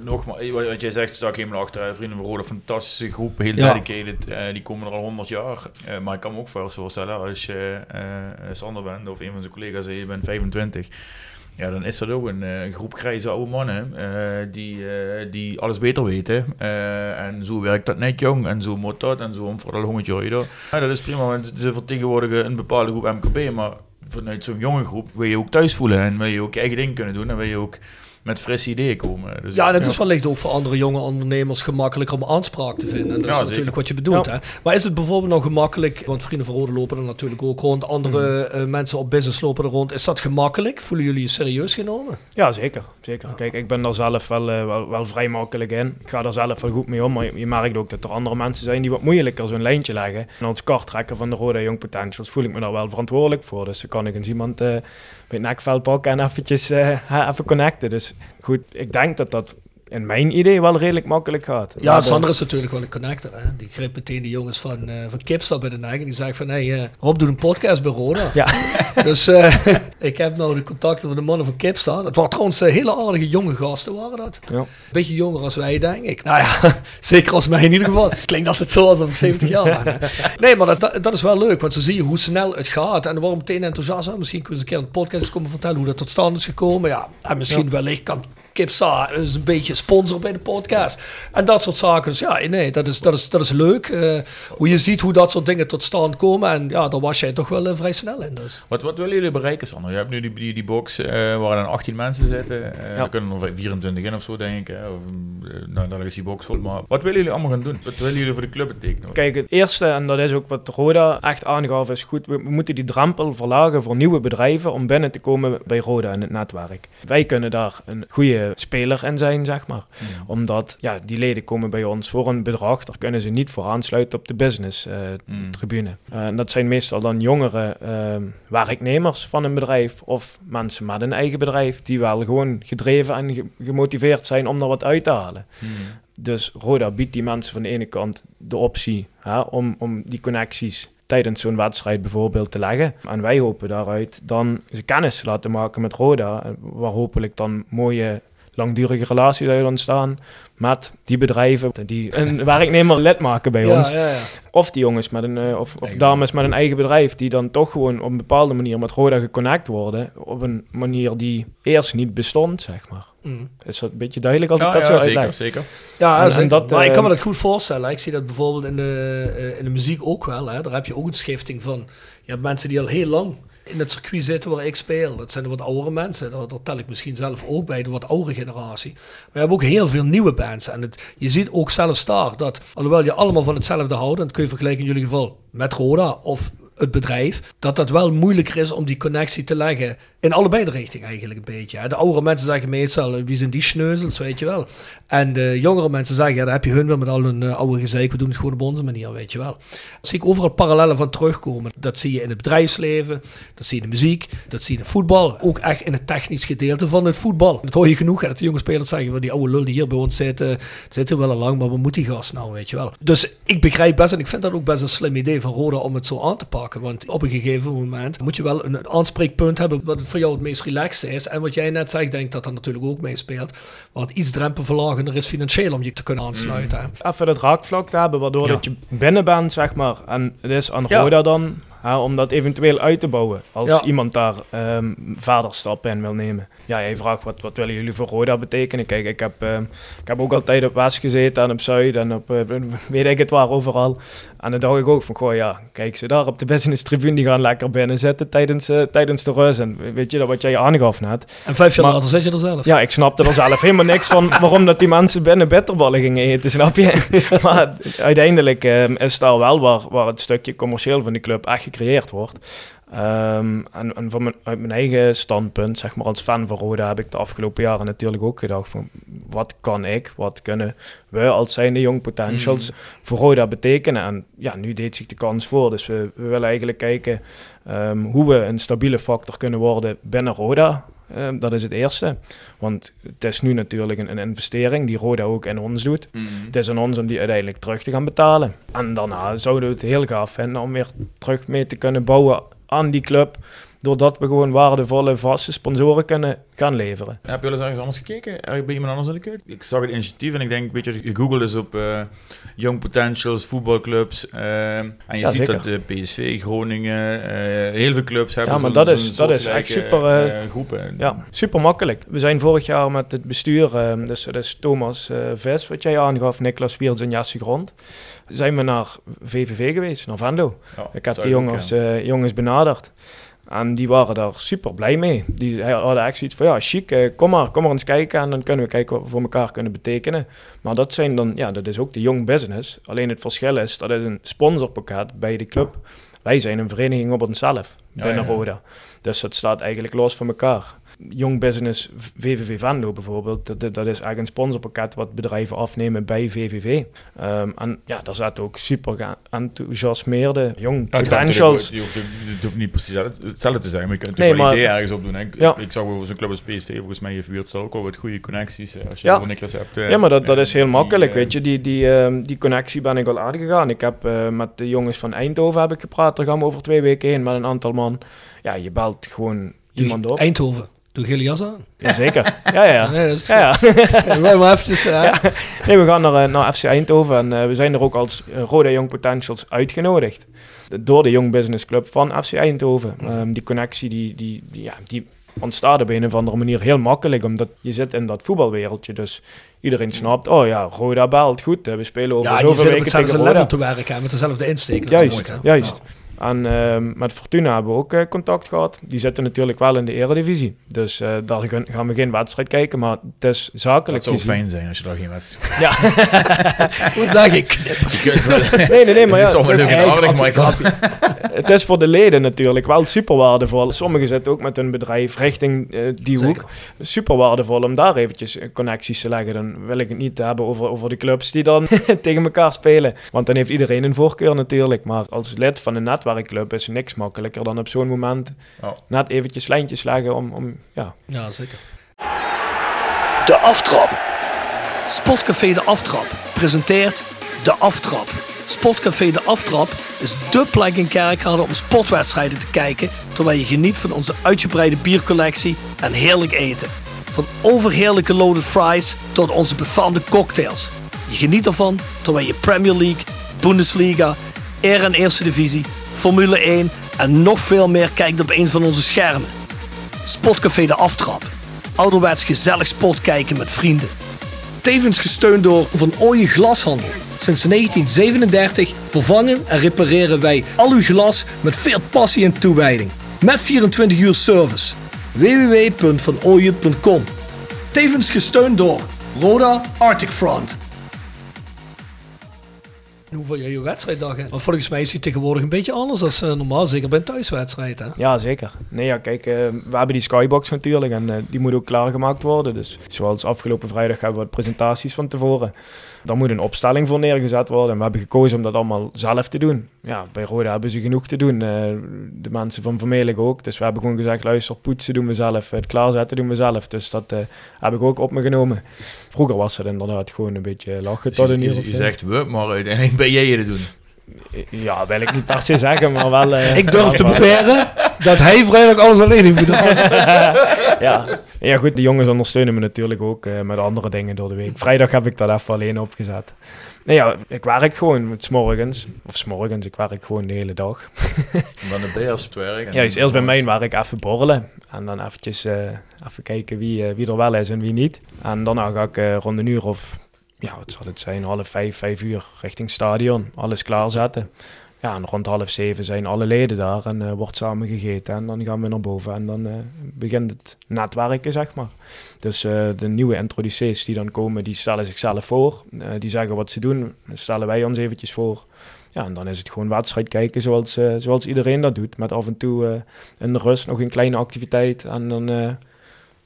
Nogmaals, wat jij zegt, sta ik helemaal achter. Vrienden van Roda, fantastische groep, heel Ja. dedicated. eh, die komen er al 100 jaar. Eh, maar ik kan me ook voor- voorstellen, als je eh, Sander bent of een van zijn collega's en je bent 25. Ja, dan is dat ook een eh, groep grijze oude mannen eh, die, eh, die alles beter weten. En zo werkt dat net jong en zo moet dat en zo voor dat hongetje. Ja, dat is prima, want ze vertegenwoordigen een bepaalde groep MKB, maar vanuit zo'n jonge groep wil je ook thuis voelen en wil je ook je eigen ding kunnen doen en wil je ook met frisse ideeën komen. Dus Ja, en het is wellicht ook voor andere jonge ondernemers gemakkelijker om aanspraak te vinden. En dat Ja, is zeker. natuurlijk wat je bedoelt. Ja. Hè? Maar is het bijvoorbeeld nog gemakkelijk, want vrienden van Rode lopen er natuurlijk ook rond, andere Hmm. eh, mensen op business lopen er rond. Is dat gemakkelijk? Voelen jullie je serieus genomen? Ja, zeker. zeker. Kijk, ik ben daar zelf wel, eh, wel, wel vrij makkelijk in. Ik ga daar zelf wel goed mee om, maar je, je merkt ook dat er andere mensen zijn die wat moeilijker zo'n lijntje leggen. En als karttrekker van de Rode Young Potentials voel ik me daar wel verantwoordelijk voor. Dus dan kan ik eens iemand eh bij nekvel pakken en eventjes ha, even connecten. Dus goed, ik denk dat dat in mijn idee wel redelijk makkelijk gaat. Ja, Maar, Sander is natuurlijk wel een connector. Hè? Die greep meteen de jongens van, eh van Kipstad bij de nek. En die zei van, hey, eh, Rob doet een podcast bij Roda. Ja. Dus eh, ik heb nou de contacten van de mannen van Kipstad. Het waren trouwens hele aardige jonge gasten, waren dat. Ja. Beetje jonger als wij, denk ik. Nou ja, zeker als mij in ieder geval. Klinkt altijd zo alsof ik 70 jaar ben. Nee, maar dat- dat, dat is wel leuk, want zo zie je hoe snel het gaat. En wordt meteen enthousiast. Misschien kunnen eens een keer een podcast komen vertellen hoe dat tot stand is gekomen. Ja, en misschien wellicht kan Kipsa is een beetje sponsor bij de podcast. En dat soort zaken. Dus ja, nee, dat is, dat is, dat is leuk. Eh, hoe je ziet hoe dat soort dingen tot stand komen. En ja, daar was jij toch wel eh, vrij snel in. Dus. Wat, wat willen jullie bereiken, Sander? Je hebt nu die, die, die box eh, waar dan 18 mensen zitten. Eh Ja. Er kunnen er 24 in of zo, denk ik. Hè? Of, nou, dan is die box vol. Maar wat willen jullie allemaal gaan doen? Wat willen jullie voor de club betekenen? Kijk, het eerste, en dat is ook wat Roda echt aangaf, is goed. We, we moeten die drempel verlagen voor nieuwe bedrijven om binnen te komen bij Roda in het netwerk. Wij kunnen daar een goede speler in zijn, zeg maar. Omdat ja, die leden komen bij ons voor een bedrag, daar kunnen ze niet voor aansluiten op de business eh, Mm. tribune. Eh, en dat zijn meestal dan jongere eh, werknemers van een bedrijf of mensen met een eigen bedrijf die wel gewoon gedreven en ge- gemotiveerd zijn om er wat uit te halen. Hmm. Dus Roda biedt die mensen van de ene kant de optie hè, om, om die connecties tijdens zo'n wedstrijd bijvoorbeeld te leggen. En wij hopen daaruit dan ze kennis te laten maken met Roda, eh, waar hopelijk dan mooie langdurige relaties uit ontstaan met die bedrijven die een werknemer lid maken bij ons. Ja, ja, ja. Of die jongens met een, eh, of, of dames met een eigen bedrijf die dan toch gewoon op een bepaalde manier met Roda geconnect worden. Op een manier die eerst niet bestond, zeg maar. Mm. Is dat een beetje duidelijk als ik dat ja, zo zeker, uitleg? zeker. Ja, En- dat, maar ik kan me eh, dat goed voorstellen. Ik zie dat bijvoorbeeld in de, eh, in de muziek ook wel. Hè. Daar heb je ook een schifting van. Je hebt mensen die al heel lang in het circuit zitten waar ik speel. Dat zijn de wat oudere mensen. Daar, tel ik misschien zelf ook bij, de wat oudere generatie. Je hebt ook heel veel nieuwe bands. En het, je ziet ook zelfs daar dat, alhoewel je allemaal van hetzelfde houdt, en dat kun je vergelijken in jullie geval met Roda of het bedrijf, dat dat wel moeilijker is om die connectie te leggen in allebei de richting eigenlijk een beetje. hè. De oudere mensen zeggen meestal, wie zijn die schneuzels, weet je wel. En de jongere mensen zeggen, ja, daar heb je hun wel met al hun eh, oude gezeik, we doen het gewoon op onze manier, weet je wel. Daar zie ik overal parallellen van terugkomen. Dat zie je in het bedrijfsleven, dat zie je in de muziek, dat zie je in het voetbal. Ook echt in het technisch gedeelte van het voetbal. Dat hoor je genoeg, hè, dat de jonge spelers zeggen, "Wel, die oude lul die hier bij ons zit, eh, zit er wel al lang, maar wat moet die gast nou, weet je wel. Dus ik begrijp best, en ik vind dat ook best een slim idee van Roda om het zo aan te pakken. Want op een gegeven moment moet je wel een, aanspreekpunt hebben voor jou het meest relaxed is. En wat jij net zegt, ik denk dat dat natuurlijk ook meespeelt. Wat iets drempelverlagender is financieel om je te kunnen aansluiten. hè. even dat raakvlak te hebben, waardoor Ja. dat je binnen bent, zeg maar. En het is aan Ja. Roda dan hè, om dat eventueel uit te bouwen. Als Ja. iemand daar verder stappen in wil nemen. Ja, jij vraagt wat, wat willen jullie voor Roda betekenen? Kijk, ik heb, ehm, ik heb ook altijd op West gezeten en op Zuid en op, eh, weet ik het waar, overal. En dan dacht ik ook van, goh ja, kijk ze daar op de business tribune, die gaan lekker binnen zitten tijdens, eh, tijdens de rust. En weet je, dat wat jij aangaf net. En vijf jaar later zit je er zelf. Ja, ik snapte er zelf helemaal niks van waarom dat die mensen binnen bitterballen gingen eten, snap je? maar uiteindelijk ehm, is daar wel waar, waar het stukje commercieel van die club echt gecreëerd wordt. Ehm, en en van mijn, uit mijn eigen standpunt, zeg maar als fan van Roda, heb ik de afgelopen jaren natuurlijk ook gedacht van wat kan ik, wat kunnen we als zijnde young potentials voor Roda betekenen. En ja, nu deed zich de kans voor, dus we, we willen eigenlijk kijken ehm, hoe we een stabiele factor kunnen worden binnen Roda. Ehm, dat is het eerste. Want het is nu natuurlijk een, een investering die Roda ook in ons doet. Het is aan ons om die uiteindelijk terug te gaan betalen. En daarna zouden we het heel gaaf vinden om weer terug mee te kunnen bouwen aan die club. Doordat we gewoon waardevolle vaste sponsoren kunnen gaan leveren. Heb je wel eens ergens anders gekeken? Bij iemand anders in de keuken? Ik zag het initiatief en ik denk, weet je, je googelt dus op eh, Young Potentials, voetbalclubs. eh, en je Ja, ziet zeker. dat de PSV, Groningen, eh, heel veel clubs hebben Ja, maar dat is- dat is echt super, eh, eh, groepen. Ja, super makkelijk. We zijn vorig jaar met het bestuur, ehm, dus dat is Thomas eh Ves, wat jij aangaf, Niklas Wiers en Jesse Grond. Zijn we naar VVV geweest, naar Venlo. Ja, Ik heb die jongens, eh, jongens benaderd. En die waren daar super blij mee. Die hadden echt zoiets van, ja, chic, eh, kom maar, kom maar eens kijken. En dan kunnen we kijken wat we voor elkaar kunnen betekenen. Maar dat zijn dan, ja, dat is ook de young business. Alleen het verschil is, dat is een sponsorpakket bij de club. Wij zijn een vereniging op onszelf. binnen ja. Roda. Dus dat staat eigenlijk los van elkaar. Young Business VVV Venlo bijvoorbeeld, dat, dat is eigenlijk een sponsorpakket wat bedrijven afnemen bij VVV. Ehm, en ja, daar zaten ook super enthousiasmeerde young Ja, potentials. Je hoeft, je hoeft niet precies hetzelfde te zijn, maar je kunt Nee, natuurlijk wel maar- een idee ergens op doen. hè. Ik, Ja. ik zag bijvoorbeeld zo'n club als PSV, volgens mij heeft Weert ook al wat goede connecties. eh, Als je Ja. Niklas hebt. eh, Ja, maar dat, dat is heel die, makkelijk, eh, weet je. Die, die, ehm, die connectie ben ik al aangegaan. Ik heb met de jongens van Eindhoven heb ik gepraat. Daar gaan we over twee weken heen met een aantal man. Ja, je belt gewoon iemand op. Eindhoven. Doe gele jas aan. Jazeker. Ja, ja. Nee, dat is Ja, ja. Wij maar eventjes, eh, Ja. Nee, we gaan naar, eh, naar FC Eindhoven en eh, we zijn er ook als Roda Young Potentials uitgenodigd. Door de Young Business Club van FC Eindhoven. Ehm, die connectie die, die, die, ja, die ontstaat op een of andere manier heel makkelijk, omdat je zit in dat voetbalwereldje. Dus iedereen snapt, oh ja, Roda belt, goed, we spelen over ja, je zoveel zit op weken tegen hetzelfde level te werken, met dezelfde insteek. Juist, hè. juist. En ehm, met Fortuna hebben we ook eh, contact gehad. Die zitten natuurlijk wel in de eredivisie. Dus eh, daar gaan- gaan we geen wedstrijd kijken, maar het is zakelijk zou gezien. fijn zijn als je daar geen wedstrijd Ja. Wat zeg ik? nee, nee, nee, maar ja, Het is het aardig, maar ik had... het is voor de leden natuurlijk wel super waardevol. Sommigen zitten ook met hun bedrijf richting eh, die Zeker. hoek. Super waardevol om daar eventjes connecties te leggen. Dan wil ik het niet hebben over, over de clubs die dan tegen elkaar spelen. Want dan heeft iedereen een voorkeur natuurlijk. Maar als lid van een netwerkclub is niks makkelijker dan op zo'n moment Ja. net eventjes lijntjes leggen om, om ja, Ja, zeker. De Aftrap. Sportcafé De Aftrap presenteert De Aftrap. Sportcafé De Aftrap is dé plek in Kerkrade om sportwedstrijden te kijken... terwijl je geniet van onze uitgebreide biercollectie en heerlijk eten. Van overheerlijke loaded fries tot onze befaamde cocktails. Je geniet ervan terwijl je Premier League, Bundesliga, Eer en Eerste Divisie, Formule 1 en nog veel meer kijkt op een van onze schermen. Sportcafé De Aftrap. Ouderwets gezellig sport kijken met vrienden. Tevens gesteund door Van Ooyen Glashandel. Sinds 1937 vervangen en repareren wij al uw glas met veel passie en toewijding. Met 24 uur service. www.vanooyen.com Tevens gesteund door Roda Arctic Front. Hoe vond je je wedstrijddag? hè? Want volgens mij is die tegenwoordig een beetje anders dan normaal, zeker bij een thuiswedstrijd. Hè? Ja, zeker. Nee, ja, kijk, eh, we hebben die skybox natuurlijk en eh, die moet ook klaargemaakt worden. Dus zoals afgelopen vrijdag hebben we wat presentaties van tevoren. Daar moet een opstelling voor neergezet worden en we hebben gekozen om dat allemaal zelf te doen. Ja, bij Roda hebben ze genoeg te doen. eh, de mensen van Vermelig ook. Dus we hebben gewoon gezegd, luister, poetsen doen we zelf, het klaarzetten doen we zelf. Dus dat eh, heb ik ook op me genomen. Vroeger was het inderdaad gewoon een beetje lachen tot Je, je, je zegt we, maar uiteindelijk ben jij het doen. Ja, wil ik niet per se zeggen, maar wel... eh, Ik durf te beweren dat hij vrijdag alles alleen heeft gedaan. ja. ja, goed, de jongens ondersteunen me natuurlijk ook eh, met andere dingen door de week. Vrijdag heb ik dat even alleen opgezet. Nee, ja, ik werk gewoon s morgens. Of s morgens, ik werk gewoon de hele dag. En dan de Bears op het werk. Ja, dus dan eerst bij mij vervolgens- werk even borrelen. En dan eventjes eh, even kijken wie, wie er wel is en wie niet. En daarna ga ik eh, rond een uur of, ja, wat zal het zijn, half vijf, vijf uur richting stadion. Alles klaarzetten. Ja, en rond half zeven zijn alle leden daar en eh, wordt samen gegeten. En dan gaan we naar boven en dan eh, begint het netwerken, zeg maar. Dus eh, de nieuwe introducees die dan komen, die stellen zichzelf voor. Die zeggen wat ze doen, stellen wij ons eventjes voor. Ja, en dan is het gewoon wedstrijd kijken zoals, zoals iedereen dat doet. Met af en toe in de rust nog een kleine activiteit. En dan,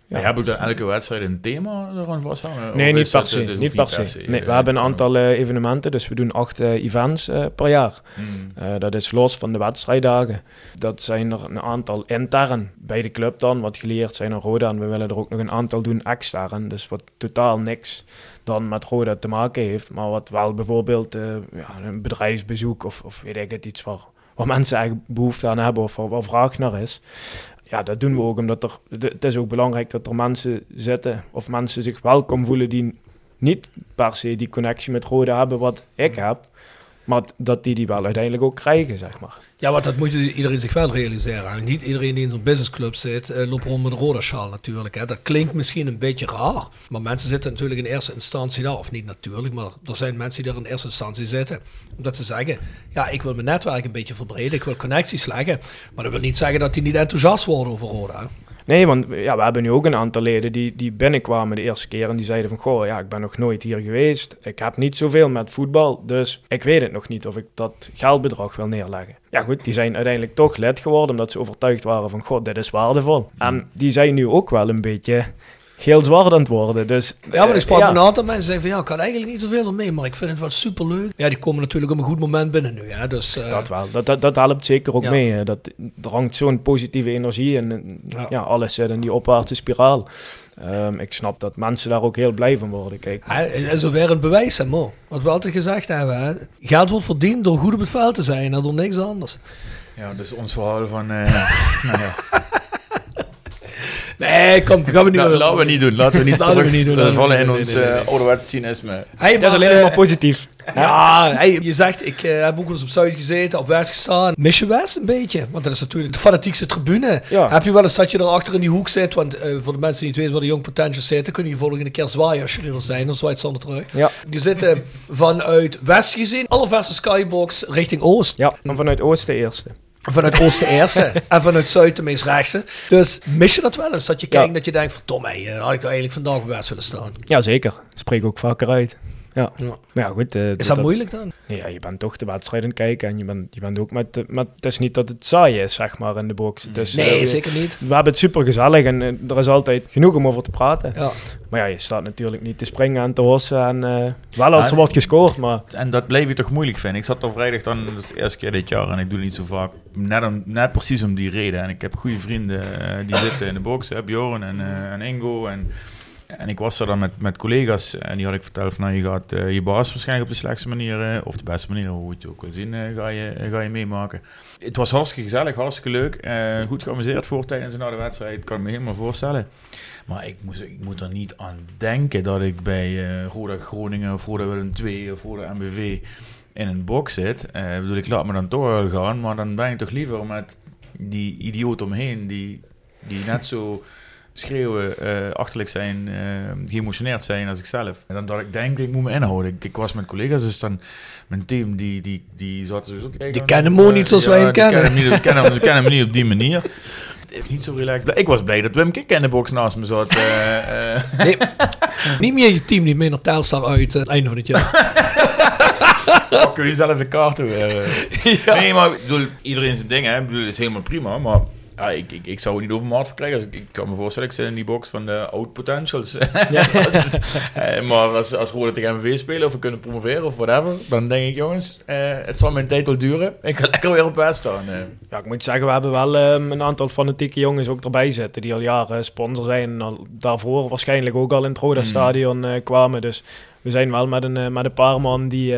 Ja. Heb ik dan elke wedstrijd een thema eraan vasthangen? Nee, niet per se. Niet per se. Nee, we hebben een aantal eh, evenementen, dus we doen acht eh, events eh, per jaar. Hmm. Dat is los van de wedstrijddagen. Dat zijn er een aantal intern bij de club dan, wat geleerd zijn aan Roda. En we willen er ook nog een aantal doen extern, dus wat totaal niks dan met Roda te maken heeft. Maar wat wel bijvoorbeeld ja, een bedrijfsbezoek of, of weet ik het, iets waar, waar mensen eigenlijk behoefte aan hebben of waar, waar vraag naar is. Ja, dat doen we ook omdat er, het is ook belangrijk dat er mensen zitten of mensen zich welkom voelen die niet per se die connectie met Roda hebben wat ik heb. Maar dat die die wel uiteindelijk ook krijgen, zeg maar. Ja, want dat moet iedereen zich wel realiseren. En niet iedereen die in zo'n businessclub zit, eh, loopt rond met een rode sjaal natuurlijk. Hè. Dat klinkt misschien een beetje raar. Maar mensen zitten natuurlijk in eerste instantie daar. Of niet natuurlijk, maar er zijn mensen die er in eerste instantie zitten. Omdat ze zeggen, ja, ik wil mijn netwerk een beetje verbreden. Ik wil connecties leggen. Maar dat wil niet zeggen dat die niet enthousiast worden over Roda. Nee, want ja, we hebben nu ook een aantal leden die, die binnenkwamen de eerste keer en die zeiden van, goh, ja, ik ben nog nooit hier geweest. Ik heb niet zoveel met voetbal, dus ik weet het nog niet of ik dat geldbedrag wil neerleggen. Ja goed, die zijn uiteindelijk toch lid geworden omdat ze overtuigd waren van, god, dit is waardevol. En die zijn nu ook wel een beetje heel zwaar aan het worden. Dus, Ja, maar ik sprak eh, met een aantal mensen die zeiden van ja, ik had eigenlijk niet zoveel mee, maar ik vind het wel super leuk. Ja, die komen natuurlijk op een goed moment binnen nu. Hè, dus, eh, Dat wel, dat, dat, dat helpt zeker ook Ja. mee. hè. Dat, er hangt zo'n positieve energie en Ja. ja. alles zit in die opwaartse spiraal. Ehm, ik snap dat mensen daar ook heel blij van worden. Kijk, is er weer een bewijs, hè, Mo. Wat we altijd gezegd hebben. Hè. Geld wordt verdiend door goed op het veld te zijn en door niks anders. Ja, dus ons verhaal van... eh, nou ja. Nee, kom, dat gaan we niet La- meer laten we niet doen. Laten we niet Laten we niet doen, eh, we vallen in doen. ons Nee, nee, nee, eh, ouderwetse cynisme. Hey, dat is alleen eh, maar positief. Ja, hey, je zegt, ik eh, heb ook eens op Zuid gezeten, op West gestaan. Mis je West een beetje? Want dat is natuurlijk de fanatiekste tribune. Ja. Heb je wel eens dat je er achter in die hoek zit? Want eh, voor de mensen die niet weten waar de Young Potentials zitten, kunnen je volgende keer zwaaien als jullie er zijn. Dan zwaait Sander terug. Ja. Die zitten vanuit West gezien, allerverse skybox richting Oost. Ja, en vanuit Oosten eerste. Vanuit Oosten eerste en vanuit Zuid de meest rechtse. Dus mis je dat wel eens? Dat je kijkt dat je denkt van, eh, had ik er eigenlijk vandaag op West willen staan. Ja, zeker. Spreek ook vaker uit. Ja, Ja. maar ja goed. eh, Is dat moeilijk dan? Ja, je bent toch de wedstrijd aan het kijken en je bent, je bent ook met, de- met... Het is niet dat het saai is, zeg maar, in de box. Nee, eh, zeker niet. We hebben het super gezellig en eh, er is altijd genoeg om over te praten. Ja. Maar ja, je staat natuurlijk niet te springen en te hossen. En, eh, wel als er wordt gescoord, maar En dat bleef je toch moeilijk vinden. Ik zat er vrijdag dan, dat is de eerste keer dit jaar en ik doe het niet zo vaak. Net, om, net precies om die reden. En ik heb goede vrienden die zitten in de box, hè, Bjorn en, eh, en Ingo. En, en ik was er dan met, met collega's en die had ik verteld van nou, je gaat eh, je baas waarschijnlijk op de slechtste manier, eh, of de beste manier, hoe je het ook wil zien, eh, ga, je, ga je meemaken. Het was hartstikke gezellig, hartstikke leuk. goed geamuseerd voor tijdens en na de wedstrijd, kan ik me helemaal voorstellen. Maar ik, moest, ik moet er niet aan denken dat ik bij Roda Groningen of Roda Willem II of Roda MBV in een box zit. Ik bedoel, ik laat me dan toch wel gaan, maar dan ben ik toch liever met die idioot omheen die, die net zo schreeuwen, eh, achterlijk zijn, eh, geëmotioneerd zijn als ik zelf. En dan dat ik denk, ik moet me inhouden. Ik, ik was met collega's, dus dan mijn team die, die, die zat sowieso kijken. Die kennen Mo niet zoals wij hem die kennen. kennen hem niet, kennen hem, die kennen hem niet op die manier. Heeft niet zo relaxed. Ik was blij dat Wim Kik in de box naast me zat. eh, eh. Nee, niet meer je team niet meer naar Telstar uit eh, het einde van het jaar. pakken jullie zelf de kaart weer. eh. Nee, maar ik bedoel, iedereen zijn ding, hè. Ik bedoel, het is helemaal prima, maar ja, ik, ik, ik zou het niet over maat verkrijgen. Dus ik, ik kan me voorstellen, ik zit in die box van de oud potentials. Dus, eh, maar als, als Roda tegen MV spelen of we kunnen promoveren of whatever, dan denk ik, jongens, eh, het zal mijn tijd wel duren. Ik ga lekker weer op best staan. eh. ja, ik moet zeggen, we hebben wel ehm, een aantal fanatieke jongens ook erbij zitten. Die al jaren sponsor zijn. En al daarvoor waarschijnlijk ook al in het Roda Stadion eh, kwamen. Dus we zijn wel met een, met een paar man die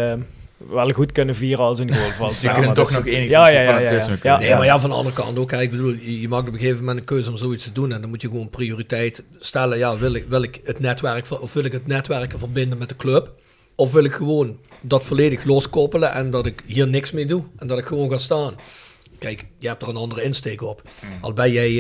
wel goed kunnen vieren als een goal valt. Dus je kunt toch nog enigszins ja, ja, ja, ja, ja. Nee, maar ja, van de andere kant ook. hè. Ik bedoel, je, maakt op een gegeven moment een keuze om zoiets te doen. En dan moet je gewoon prioriteit stellen. Ja, wil ik, wil ik het netwerk, of wil ik het netwerken verbinden met de club? Of wil ik gewoon dat volledig loskoppelen en dat ik hier niks mee doe? En dat ik gewoon ga staan? Kijk, je hebt er een andere insteek op. Al ben jij,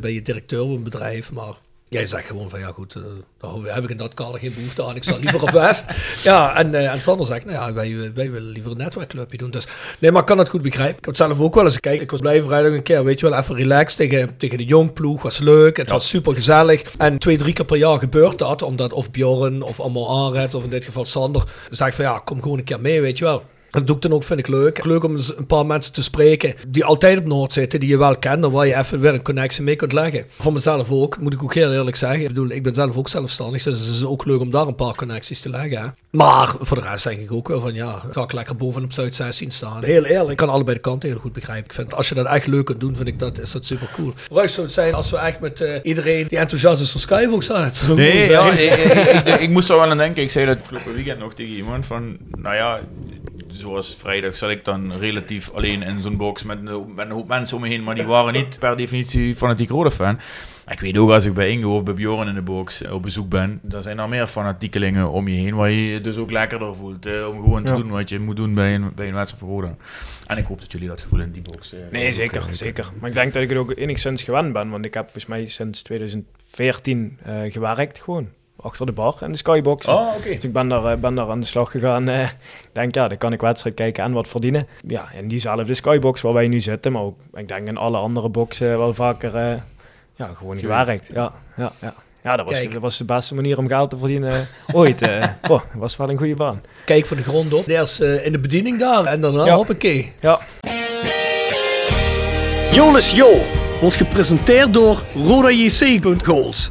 ben je directeur van een bedrijf, maar jij zegt gewoon van ja goed, daar heb ik in dat kader geen behoefte aan. Ik sta liever op West. Ja, en, eh en Sander zegt, nou ja, wij, wij willen liever een netwerkclubje doen. Dus nee, maar ik kan het goed begrijpen. Ik heb het zelf ook wel eens. Kijk, ik was blij vrijdag een keer, weet je wel, even relaxed tegen, tegen de jongploeg. Was leuk, het was super gezellig. En twee, drie keer per jaar gebeurt dat, omdat of Bjorn of allemaal aanredt, of in dit geval Sander, zegt van ja, kom gewoon een keer mee, weet je wel. Dat doe ik dan ook, vind ik leuk. Leuk om een paar mensen te spreken die altijd op Noord zitten, die je wel kent en waar je even weer een connectie mee kunt leggen. Voor mezelf ook, moet ik ook heel eerlijk zeggen. Ik bedoel, ik ben zelf ook zelfstandig, dus het is ook leuk om daar een paar connecties te leggen. Hè. Maar voor de rest denk ik ook wel van, ja, ga ik lekker bovenop Zuid 16 staan. Heel eerlijk, ik kan allebei de kanten heel goed begrijpen. Ik vind, als je dat echt leuk kunt doen, vind ik dat, is dat super cool. Ruis zou het zijn als we echt met eh, iedereen die enthousiast is voor Skybox aan het Nee, ja, ik, ik, ik, ik moest er wel aan denken. Ik zei dat afgelopen weekend nog tegen iemand van, nou ja, zoals vrijdag zat ik dan relatief alleen in zo'n box met een, hoop- met een hoop mensen om me heen, maar die waren niet per definitie fanatiek rode fan. Maar Ik weet ook als ik bij Ingo of bij Bjorn in de box eh, op bezoek ben, dan zijn er meer fanatiekelingen om je heen, waar je je dus ook lekkerder voelt eh, om gewoon te Ja. doen wat je moet doen bij een, bij een wedstrijd voor Roda. En ik hoop dat jullie dat gevoel in die box eh, Nee, zeker, zeker. Maar ik denk dat ik het ook enigszins gewend ben, want ik heb volgens mij sinds 2014 eh, gewerkt gewoon. Achter de bar in de skybox. Oh, oké. Dus ik ben daar, eh, ben daar aan de slag gegaan. eh. Ik denk, ja, dan kan ik wedstrijd kijken en wat verdienen. Ja, in diezelfde skybox waar wij nu zitten, maar ook, ik denk in alle andere boxen wel vaker eh, Ja, gewoon Geweest. gewerkt. Ja, ja, ja. ja dat, was, Kijk. dat was de beste manier om geld te verdienen ooit. eh. Boah, dat was wel een goede baan. Kijk van de grond op. Eerst eh, in de bediening daar en daarna Ja. hoppakee. Ja, Jolis Jo wordt gepresenteerd door RodaJC.goals.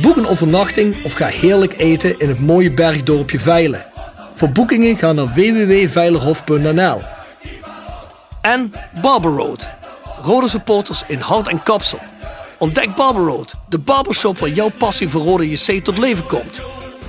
Boek een overnachting of ga heerlijk eten in het mooie bergdorpje Veilen. Voor boekingen ga naar www.veilerhof.nl. En Barber Road. Rode supporters in hart en kapsel. Ontdek Barber Road, de barbershop waar jouw passie voor Rode JC tot leven komt.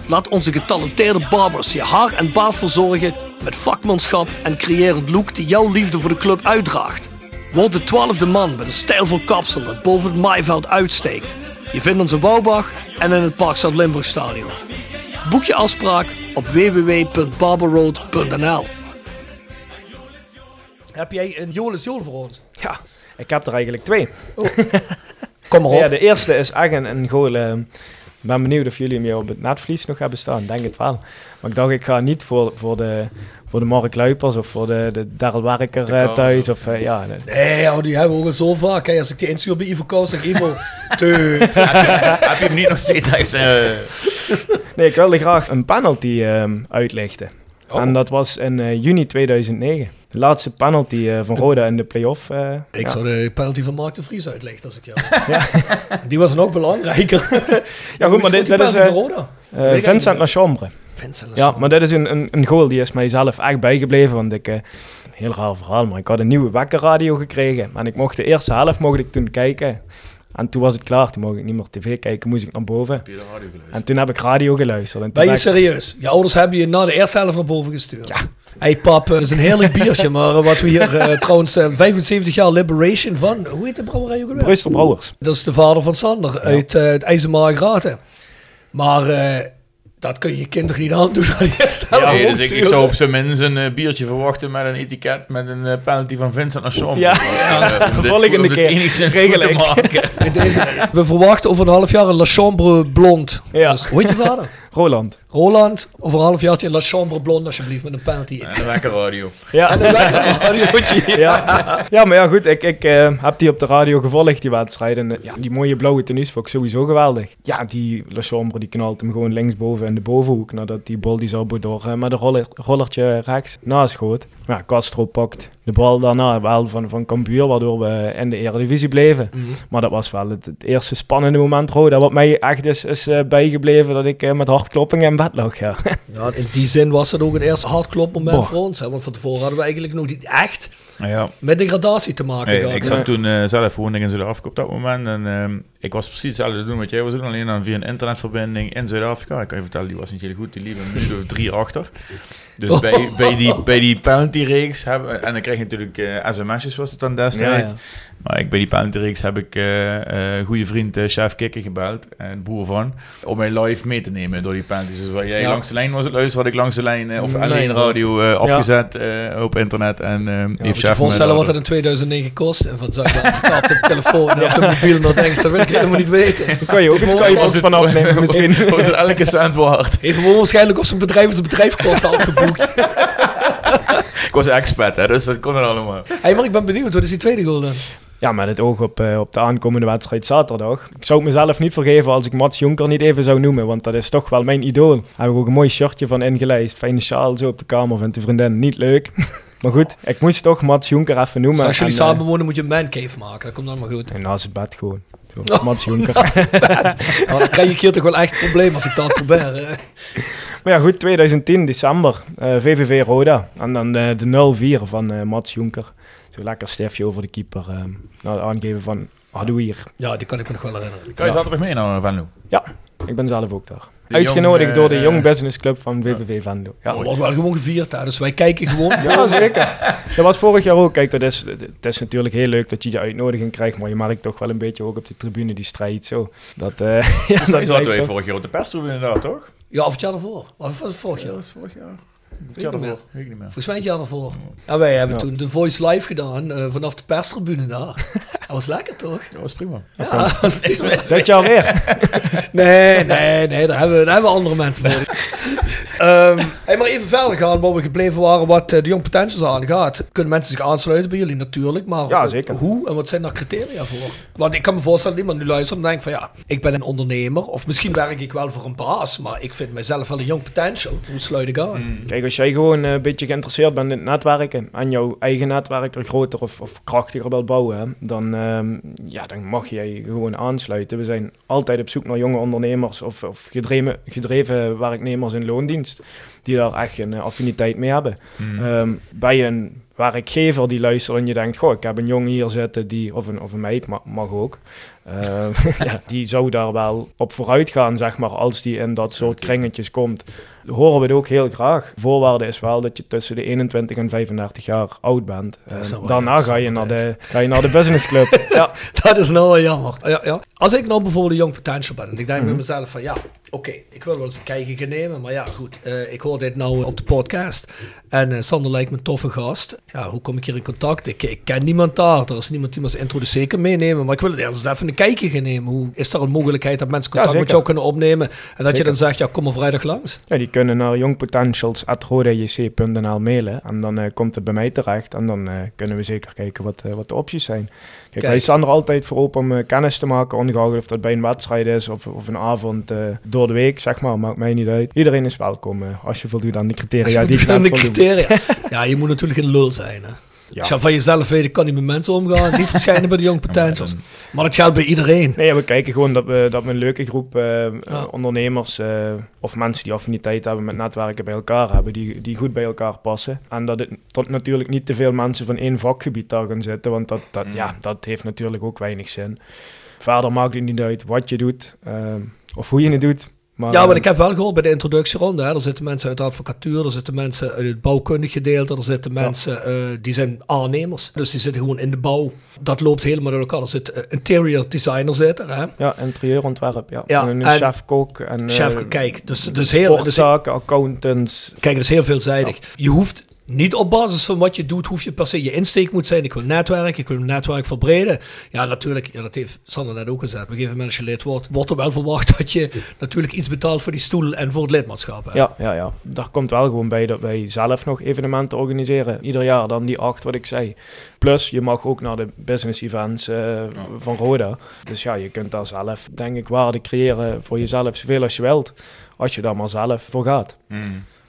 Laat onze getalenteerde barbers je haar en baard verzorgen met vakmanschap en creëer een look die jouw liefde voor de club uitdraagt. Word de twaalfde man met een stijlvol kapsel dat boven het maaiveld uitsteekt. Je vindt ons in Wouwbach en in het Parkstad Limburg Stadion. Boek je afspraak op www.barberroad.nl Heb jij een Jolis Jol voor ons? ja, ik heb er eigenlijk twee. Kom maar op. Ja, de eerste is echt een, een goal. eh, Ik ben benieuwd of jullie hem hier op het netvlies nog hebben staan. Denk het wel. Maar ik dacht, ik ga niet voor, voor, de, voor de Mark Luipers of voor de, de Daryl Werker De eh, thuis. of- eh, ja, Nee, ja, die hebben we ook al zo vaak. Hè. Als ik die instuur bij Ivo Kous, zeg ik Ivo, teu. Heb je hem niet nog steeds? Hij is, eh, Nee, ik wilde graag een penalty ehm, uitlichten. Oh. En dat was in eh, juni 2009. De laatste penalty eh, van Roda in de play-off. eh, Ik ja. zou de penalty van Mark de Vries uitleggen als ik jou. Die was nog belangrijker. Ja, goed, maar dit, dit is penalty eh, van Roda. Vincent niet. Lachambre. Vincent Ja, maar dit is een, een, een goal die is mijzelf echt bijgebleven. Want ik, eh, een heel raar verhaal, maar ik had een nieuwe wekkerradio gekregen. En ik mocht de eerste helft mocht ik toen kijken. En toen was het klaar, toen mocht ik niet meer tv kijken, moest ik naar boven. Heb je de radio geluisterd? En toen heb ik radio geluisterd. En toen Ben je ik- serieus? Je ouders hebben je na de eerste helft naar boven gestuurd. Ja. hey pap, eh, dat is een heerlijk biertje, maar eh, wat we hier eh, trouwens eh, 75 jaar Liberation van, hoe heet de brouwerij ook alweer? Brouwers. Dat is de vader van Sander uit uh, het IJzermaargraten. Maar eh, dat kun je je kinderen niet aandoen. aan helft Nee, dus ik, zou op zijn minst een eh, biertje verwachten met een etiket met een eh, penalty van Vincent naar Sean. Ja. Volgende keer. enigszins Regel goed te ik. maken. Deze- we verwachten over een half jaar een La Chambre Blond. Ja. Dus, hoe heet je vader? Roland. Roland, over een half jaartje La Chambre Blond alsjeblieft met een penalty. En een lekker radio. Ja. En een lekker radiootje. Ja. ja, maar ja, goed. Ik, ik eh, heb die op de radio gevolgd, die wedstrijd. En eh, ja, die mooie blauwe tenues vond ik sowieso geweldig. Ja, die Le Chambre die knalt hem gewoon linksboven in de bovenhoek. Nadat die bal die Zabo door eh, met een roller, rollertje rechts naast schoot. Ja, Castro pakt de bal daarna wel van, van Cambuur, waardoor we in de Eredivisie bleven. Maar dat was wel het, het eerste spannende moment, Roda, wat mij echt is, is bijgebleven. Dat ik met hartkloppingen in bed lag, ja. Ja, in die zin was het ook een eerste hardklopmoment voor ons. Hè? Want van tevoren hadden we eigenlijk nog niet echt ja, met degradatie te maken gehad. ik zat toen eh, zelf woonde ik in Zuid-Afrika op dat moment. En ehm, ik was precies hetzelfde te doen wat jij was doen. Alleen dan via een internetverbinding in Zuid-Afrika. Ik kan je vertellen, die was niet heel goed. Die liep een minuut of drie achter. Dus bij, bij, die, bij die penalty-reeks hebben... En dan kreeg je natuurlijk eh, sms'jes was het dan destijds. Ja, Maar ik, bij die penalty-reeks heb ik eh eh goede vriend eh, Chef Kikker gebeld. En het boer van. Om mij live mee te nemen door die penalties. Dus waar jij Ja. langs de lijn was het luisteren, had ik langs de lijn... of Nee, alleen radio afgezet eh, op internet. En Moet heeft je Chef je voorstellen wat dat in 2009 kost? En van Zuid-Afrika op de telefoon en op de mobiel. Dan denk je, dat wil ik helemaal niet weten. Kan je ook een Skybox van afnemen misschien. was het elke cent waard. Heeft gewoon waarschijnlijk op zijn bedrijf zijn bedrijfskosten afgeboekt. Ik was expert, hè, dus dat kon er allemaal. hey, maar ik ben benieuwd, wat is die tweede goal dan? Ja, met het oog op, eh, op de aankomende wedstrijd zaterdag. Ik zou het mezelf niet vergeven als ik Mats Jonker niet even zou noemen, want dat is toch wel mijn idool. Daar heb ik ook een mooi shirtje van ingelijst. Fijne sjaal zo op de kamer, vindt de vriendin niet leuk. maar goed, ik moest toch Mats Jonker even noemen. Dus als jullie En, eh, samen wonen, moet je een mancave maken. Dat komt allemaal goed. En naast het bed gewoon. Zo, Oh, Mats Jonker. Nou, dan krijg ik hier toch wel echt een probleem als ik dat probeer. hè. Maar ja, goed, 2010, december. eh, VVV Roda. En dan eh, de 0-4 van eh, Mats Jonker. Zo lekker stiftje over de keeper. eh na het aangeven van Hadouier. Ja, die kan ik me nog wel herinneren. Kan je zaterdag mee naar Venlo? Ja, Ik ben zelf ook daar. De Uitgenodigd jong, door de eh, Young Business Club van VVV Venlo. Ja. Dat wordt wel gewoon gevierd, hè. dus wij kijken gewoon. Ja, zeker. Dat was vorig jaar ook. Kijk, dat is, het is natuurlijk heel leuk dat je de uitnodiging krijgt, maar je merkt toch wel een beetje ook op de tribune die strijd zo. Dat, eh ja, Dat dat zaten wij vorig jaar op de perstribune inderdaad, toch? Ja, of het jaar ervoor. Of was het vorig jaar? dat vorig jaar. Weet Het jaar ik niet ervoor, weet ik niet meer. Volgens mij het jaar ervoor. Ja, wij hebben Ja. toen de Voice Live gedaan eh, vanaf de perstribune daar. Dat was lekker toch? Dat was prima. Ja, dat was prima. Dat jaar weer. Nee, nee, nee, daar hebben we, daar hebben we andere mensen voor. Ehm, hey, maar even verder gaan, waar we gebleven waren, wat eh, de Young Potentials aangaat. Kunnen mensen zich aansluiten bij jullie natuurlijk, maar Ja, zeker. hoe en wat zijn daar criteria voor? Want ik kan me voorstellen dat iemand nu luistert en denkt van ja, ik ben een ondernemer, of misschien werk ik wel voor een baas, maar ik vind mezelf wel een Young Potential. Hoe sluit ik aan? Kijk, als jij gewoon eh, een beetje geïnteresseerd bent in het netwerken en jouw eigen netwerk er groter of, of krachtiger wil bouwen, hè, dan, ehm, ja, dan mag jij gewoon aansluiten. We zijn altijd op zoek naar jonge ondernemers of, of gedreven, gedreven werknemers in loondienst kunst. Die daar echt een eh, affiniteit mee hebben. Ehm, bij een werkgever die luistert en je denkt, goh, ik heb een jongen hier zitten, die, of, een, of een meid, ma- mag ook, Ehm, ja, die zou daar wel op vooruit gaan, zeg maar, als die in dat soort kringetjes komt. Horen we het ook heel graag. Voorwaarde is wel dat je tussen de 21 en 35 jaar oud bent. Ehm, daarna ga je, naar de, ga je naar de business club. ja. Dat is nou wel jammer. Ja, ja. Als ik nou bijvoorbeeld een Young Potential ben en ik denk bij Mhm. mezelf van ja, oké, ik wil wel eens een kijkje nemen, maar ja, goed, eh, ik hoor dit nou op de podcast en eh, Sander lijkt me een toffe gast. Ja, hoe kom ik hier in contact? Ik, ik ken niemand daar, er is niemand die me als introduceer kan meenemen, maar ik wil het eerst eens even een kijkje gaan nemen. Hoe is er een mogelijkheid dat mensen contact met zeker. jou kunnen opnemen en dat je Zeker. dan zegt, ja, kom maar vrijdag langs. ja, die kunnen naar youngpotentials.rodajc.nl mailen en dan eh, komt het bij mij terecht en dan eh, kunnen we zeker kijken wat, wat de opties zijn. Kijk, Kijk. wij staan er altijd voor open om eh, kennis te maken, ongeacht of dat bij een wedstrijd is of, of een avond eh, door de week, zeg maar, maakt mij niet uit. Iedereen is welkom eh, als je voldoet aan de criteria die ik net de criteria. ja, je moet natuurlijk een lul zijn. Hè. Ja. Als je van jezelf weet, ik kan niet met mensen omgaan, niet verschijnen bij de Young Potentials. Maar dat geldt bij iedereen. Nee, we kijken gewoon dat we, dat we een leuke groep eh, Ja. ondernemers eh, of mensen die affiniteit hebben met netwerken bij elkaar hebben, die, die goed bij elkaar passen. En dat het tot natuurlijk niet te veel mensen van één vakgebied daar gaan zitten, want dat, dat, ja, dat heeft natuurlijk ook weinig zin. Verder maakt het niet uit wat je doet eh, of hoe je het doet. Maar, Ja, maar eh, ik heb wel gehoord bij de introductieronde. Hè, er zitten mensen uit de advocatuur, er zitten mensen uit het bouwkundig gedeelte, er zitten mensen eh, die zijn aannemers. Dus die zitten gewoon in de bouw. Dat loopt helemaal door elkaar. Er zit eh, interior designer zitten, hè. Ja, interieurontwerp, ja. Ja, en een en- chef-kok. En, Chef, kijk, dus, dus heel, dus, accountants. kijk, dat is heel veelzijdig. Je hoeft niet op basis van wat je doet, hoef je per se je insteek moet zijn. Ik wil netwerk, ik wil mijn netwerk verbreden. Ja, natuurlijk, ja, dat heeft Sander net ook gezegd. Op een gegeven moment als je lid wordt, wordt er wel verwacht dat je natuurlijk iets betaalt voor die stoel en voor het lidmaatschap. Hè. Ja, ja, ja. Daar komt wel gewoon bij dat wij zelf nog evenementen organiseren. Ieder jaar dan die acht wat ik zei. Plus, je mag ook naar de business events eh, van Roda. Dus ja, je kunt daar zelf, denk ik, waarde creëren voor jezelf zoveel als je wilt. Als je daar maar zelf voor gaat.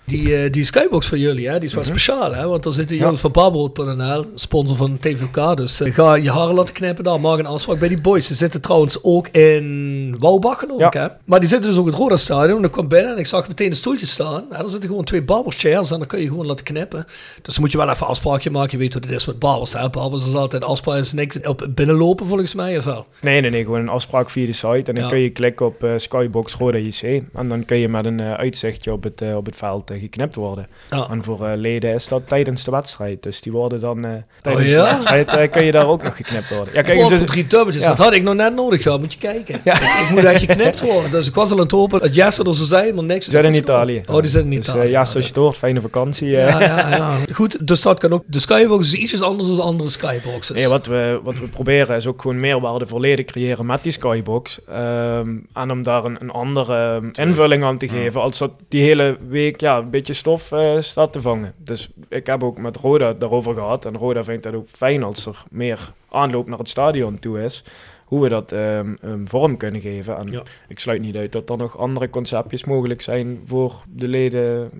Die, eh, die skybox van jullie, hè, die is wel speciaal, hè? Want daar zitten Mhm. Ja. jongens van Barbrood.nl, sponsor van TVK. Dus eh, ga je haren laten knippen daar, maak een afspraak bij die boys. Ze zitten trouwens ook in Wouwbach, geloof Ja. ik, hè? Maar die zitten dus ook in het Roda Stadion. Ik kwam binnen en ik zag meteen een stoeltje staan. En er zitten gewoon twee barberchairs en dan kun je gewoon laten knippen. Dus dan moet je wel even afspraakje maken. Je weet hoe het is met barbers, hè? Barbers is altijd afspraak, is niks op binnenlopen volgens mij, of wel? Nee, nee, nee. Gewoon een afspraak via de site. En dan Ja. kun je klikken op eh, Skybox Roda JC. En dan kun je met een uitzichtje op het, op het veld geknipt worden. Ja. En voor eh, leden is dat tijdens de wedstrijd. Dus die worden dan eh, tijdens Oh ja? de wedstrijd eh, kun je daar ook nog geknipt worden. Ja, Kijk, dus- drie dubbeltjes. Dat had ik nog net nodig gehad, moet je kijken. Ik, ik moet echt geknipt worden. Dus ik was al aan het hopen dat Jesse er zou zijn, maar niks. Die zijn in. Italië. Oh, die zijn in Dus, Italië. eh, ja, zoals je het hoort, fijne vakantie. eh. ja, ja, ja. Goed, dus dat kan ook. De skybox is ietsjes anders dan andere skyboxes. Nee, wat, we, wat we proberen is ook gewoon meerwaarde voor leden creëren met die Skybox. Ehm, en om daar een, een andere ehm, invulling aan te geven. Als dat die hele week ja, een beetje stof eh, staat te vangen. Dus ik heb ook met Roda daarover gehad. En Roda vindt dat ook fijn als er meer aanloop naar het stadion toe is. Hoe we dat ehm, vorm kunnen geven. En Ja. ik sluit niet uit dat er nog andere conceptjes mogelijk zijn voor de leden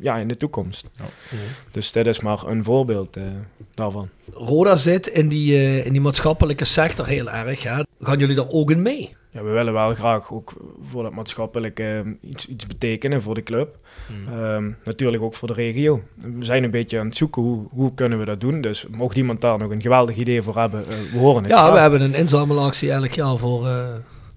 ja, in de toekomst. Dus dit is maar een voorbeeld eh, daarvan. Roda zit in die, eh, in die maatschappelijke sector heel erg. Hè. Gaan jullie daar ook in mee? Ja, we willen wel graag ook voor dat maatschappelijke ehm, iets, iets betekenen voor de club. Ehm, natuurlijk ook voor de regio. We zijn een beetje aan het zoeken hoe, hoe kunnen we dat doen. Dus mocht iemand daar nog een geweldig idee voor hebben, eh, we horen het. Ja, graag. we hebben een inzamelactie elk jaar voor. eh,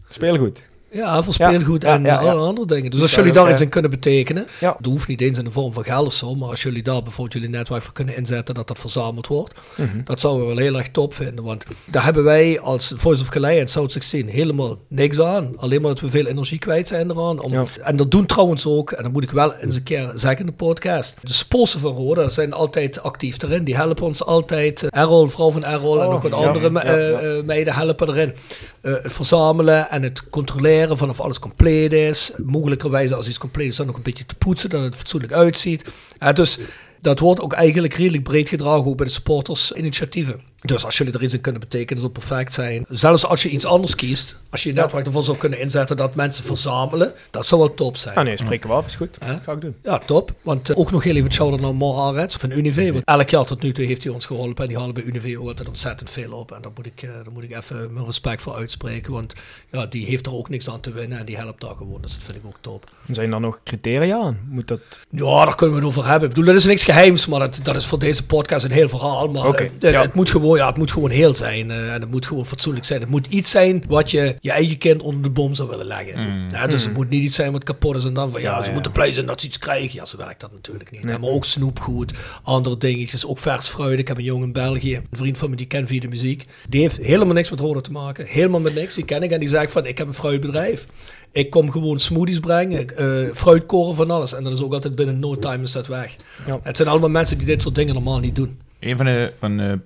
Speelgoed. Ja, voor speelgoed ja, en ja, eh, ja. alle andere dingen. Dus als jullie daar iets in kunnen betekenen, dat hoeft niet eens in de vorm van geld of zo, maar als jullie daar bijvoorbeeld jullie netwerk voor kunnen inzetten, dat dat verzameld wordt, Mhm. dat zouden we wel heel erg top vinden. Want daar hebben wij als Voice of Calais en South 16 helemaal niks aan. Alleen maar dat we veel energie kwijt zijn eraan. Om. En dat doen trouwens ook, en dat moet ik wel eens een keer zeggen in de podcast, de sponsoren van Roda zijn altijd actief erin. Die helpen ons altijd. Eh, Errol, vrouw van Errol en Oh, nog wat andere me- eh, meiden helpen erin. Eh, het verzamelen en het controleren van of alles compleet is. Mogelijkerwijze als iets compleet is dan nog een beetje te poetsen, dat het fatsoenlijk uitziet. Eh, dus dat wordt ook eigenlijk redelijk breed gedragen ook bij de supportersinitiatieven. Dus als jullie er iets in kunnen betekenen, zal perfect zijn. Zelfs als je iets anders kiest, als je je netwerk ervoor zou kunnen inzetten dat mensen verzamelen, dat zou wel top zijn. Ah nee, spreken we af, is goed. Hè? Ga ik doen. Ja, top. Want eh, ook nog heel even shout-out naar Mar Arets van Unive. Want elk jaar tot nu toe heeft hij ons geholpen. En die halen bij Unive ook altijd ontzettend veel op. En daar moet ik, eh, daar moet ik even mijn respect voor uitspreken. Want ja, die heeft er ook niks aan te winnen. En die helpt daar gewoon. Dus dat vind ik ook top. Zijn er nog criteria aan? Moet dat... Ja, daar kunnen we het over hebben. Ik bedoel, dat is niks geheims. Maar dat, dat is voor deze podcast een heel verhaal. Maar eh, ja. het, moet gewoon, ja, het moet gewoon heel zijn. eh, en het moet gewoon fatsoenlijk zijn. Het moet iets zijn wat je je eigen kind onder de bom zou willen leggen. Ja, dus het moet niet iets zijn wat kapot is. En dan van ja, Mm. Ja, ze ja. moeten blij zijn dat ze iets krijgen. Ja, zo werkt dat natuurlijk niet. Nee. Maar ook snoepgoed, andere dingetjes, ook vers fruit. Ik heb een jongen in België, een vriend van me die kent via de muziek. Die heeft helemaal niks met Roda te maken. Helemaal met niks. Die ken ik en die zegt van ik heb een fruitbedrijf. Ik kom gewoon smoothies brengen, eh fruitkoren van alles. En dat is ook altijd binnen no time is dat weg. Ja. Het zijn allemaal mensen die dit soort dingen normaal niet doen. Een van de, van de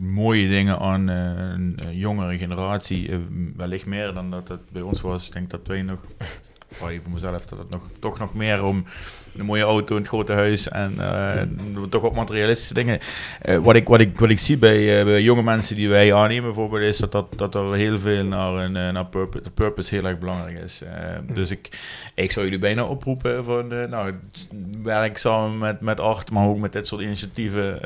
mooie dingen aan eh, een jongere generatie, eh, wellicht meer dan dat het bij ons was, ik denk dat wij nog, voor mezelf, dat het nog, toch nog meer om een mooie auto, een grote huis en eh, toch wat materialistische dingen. Eh, wat, ik, wat, ik, wat ik zie bij, eh, bij jonge mensen die wij aannemen bijvoorbeeld, is dat, dat, dat er heel veel naar, een, naar purpose, de purpose heel erg belangrijk is. Eh, dus ik, ik zou jullie bijna oproepen van, eh, nou, werk samen met, met Art, maar ook met dit soort initiatieven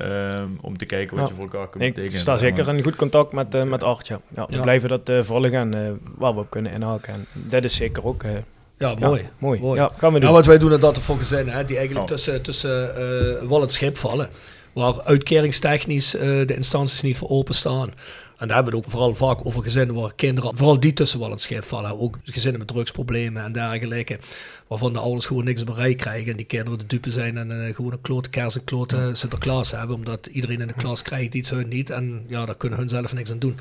om te kijken wat Ja. je voor elkaar kunt Ik betekenen. sta zeker in goed contact met, eh, met Art, ja. ja we Ja. blijven dat eh, volgen en eh, waar we op kunnen inhaken. En dat is zeker ook... Ja, ja, mooi. mooi. Mooi. Ja, gaan we doen. Ja, wat wij doen is dat voor gezinnen, hè, die eigenlijk Oh. tussen, tussen eh wal en schip vallen. Waar uitkeringstechnisch eh, de instanties niet voor openstaan. En daar hebben we het ook vooral vaak over gezinnen waar kinderen, vooral die tussen wal en schip vallen. Ook gezinnen met drugsproblemen en dergelijke. Waarvan de ouders gewoon niks bereik krijgen. En die kinderen de dupe zijn en eh, gewoon een klote kerst en klote Sinterklaas hebben. Omdat iedereen in de klas krijgt iets hun niet. En ja, daar kunnen hun zelf niks aan doen.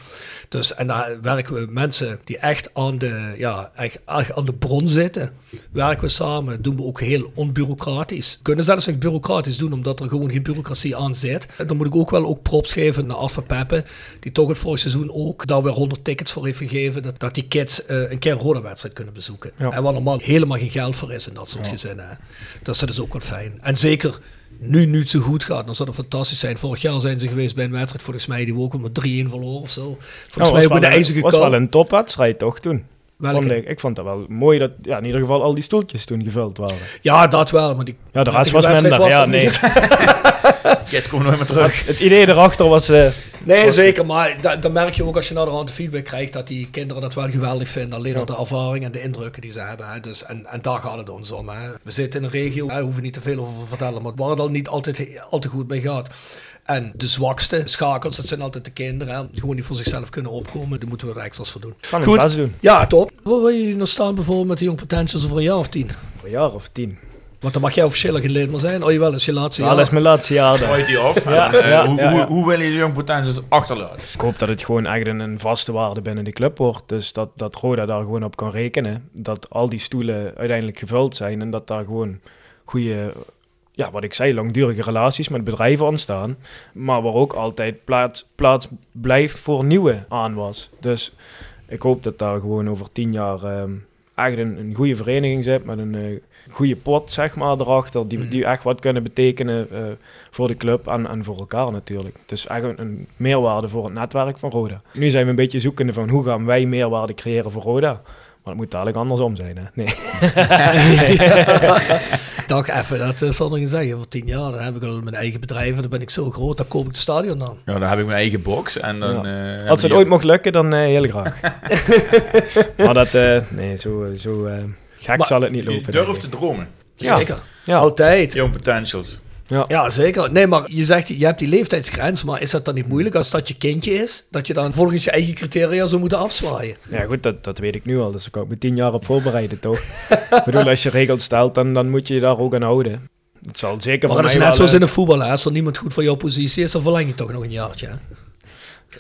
Dus, en daar werken we mensen die echt aan de, ja, echt, echt aan de bron zitten. Werken we samen. Dat doen we ook heel onbureaucratisch. We kunnen zelfs niet bureaucratisch doen, omdat er gewoon geen bureaucratie aan zit. En dan moet ik ook wel ook props geven naar Af Peppe. Die toch het vorig seizoen ook daar weer 100 tickets voor heeft gegeven. Dat, dat die kids eh, een keer een rode wedstrijd kunnen bezoeken. Ja. En waar normaal helemaal geen geld is in dat soort gezinnen. hè. Dus dat is ook wel fijn. En zeker nu, nu het zo goed gaat, dan zou het fantastisch zijn. Vorig jaar zijn ze geweest bij een wedstrijd, volgens mij, die we ook met 3-1 verloren of zo. Volgens mij ook was met de ijzige was kou. wel een topwedstrijd toch toen? Vond ik, ik vond dat wel mooi dat ja, in ieder geval al die stoeltjes toen gevuld waren. Ja, dat wel. Maar die Ja, de rest was minder. Ja, nee. Kids komen nooit meer terug. Het idee erachter was... eh, Nee, zeker. Maar da- dan merk je ook als je naar de hand feedback krijgt dat die kinderen dat wel geweldig vinden. Alleen al de ervaring en de indrukken die ze hebben. Hè. Dus, en, en daar gaat het ons om. Hè. We zitten in een regio, daar hoeven we niet te veel over te vertellen. Maar waar het al niet altijd al te goed mee gaat. En de zwakste schakels, dat zijn altijd de kinderen. Hè. Die gewoon niet voor zichzelf kunnen opkomen. Daar moeten we er extra's voor doen. het best doen. Ja, top. Waar wil je nog staan bijvoorbeeld met de Young Potentials over een jaar of tien? Voor een jaar of tien. Want dan mag jij officieel geen lid meer zijn. Oh jawel, is je laatste Ja, jaar. dat is mijn laatste jaar. dan. Gooit die af. Ja, En, eh, ja, hoe, ja, hoe, ja. hoe wil je de Young Potentials achterlaten? Ik hoop dat het gewoon echt een, een vaste waarde binnen de club wordt. Dus dat, dat Roda daar gewoon op kan rekenen. Dat al die stoelen uiteindelijk gevuld zijn. En dat daar gewoon goede, ja, wat ik zei, langdurige relaties met bedrijven ontstaan. Maar waar ook altijd plaats, plaats blijft voor nieuwe aanwas. Dus ik hoop dat daar gewoon over tien jaar ehm echt een, een goede vereniging zit. Met een eh, goede pot, zeg maar, erachter. Die, die echt wat kunnen betekenen eh, voor de club en, en voor elkaar natuurlijk. Dus echt een, een meerwaarde voor het netwerk van Roda. Nu zijn we een beetje zoekende van hoe gaan wij meerwaarde creëren voor Roda. Maar het moet dadelijk andersom zijn, hè? Nee. Dag even, dat uh, zal nog eens zeggen. Voor tien jaar, dan heb ik al mijn eigen bedrijf en dan ben ik zo groot, dan koop ik het stadion dan. Ja, dan heb ik mijn eigen box en dan... Ja. eh, Als het ooit mocht lukken, dan eh, heel graag. maar dat, eh, nee, zo, zo eh, gek Maar zal het niet Je lopen. durft denk te dromen. Ja. Zeker. Ja. Altijd. Young Potentials. Ja. Ja, zeker. Nee, maar je zegt, je hebt die leeftijdsgrens, maar is dat dan niet moeilijk als dat je kindje is? Dat je dan volgens je eigen criteria zou moeten afzwaaien? Ja, goed, dat, dat weet ik nu al. Dus ik kan me tien jaar op voorbereiden, toch? ik bedoel, als je regels stelt, dan, dan moet je je daar ook aan houden. Het zal zeker Maar voor dat is net wel, zoals eh, in een voetbal. hè. Als er niemand goed voor jouw positie is, dan verleng je toch nog een jaartje. hè?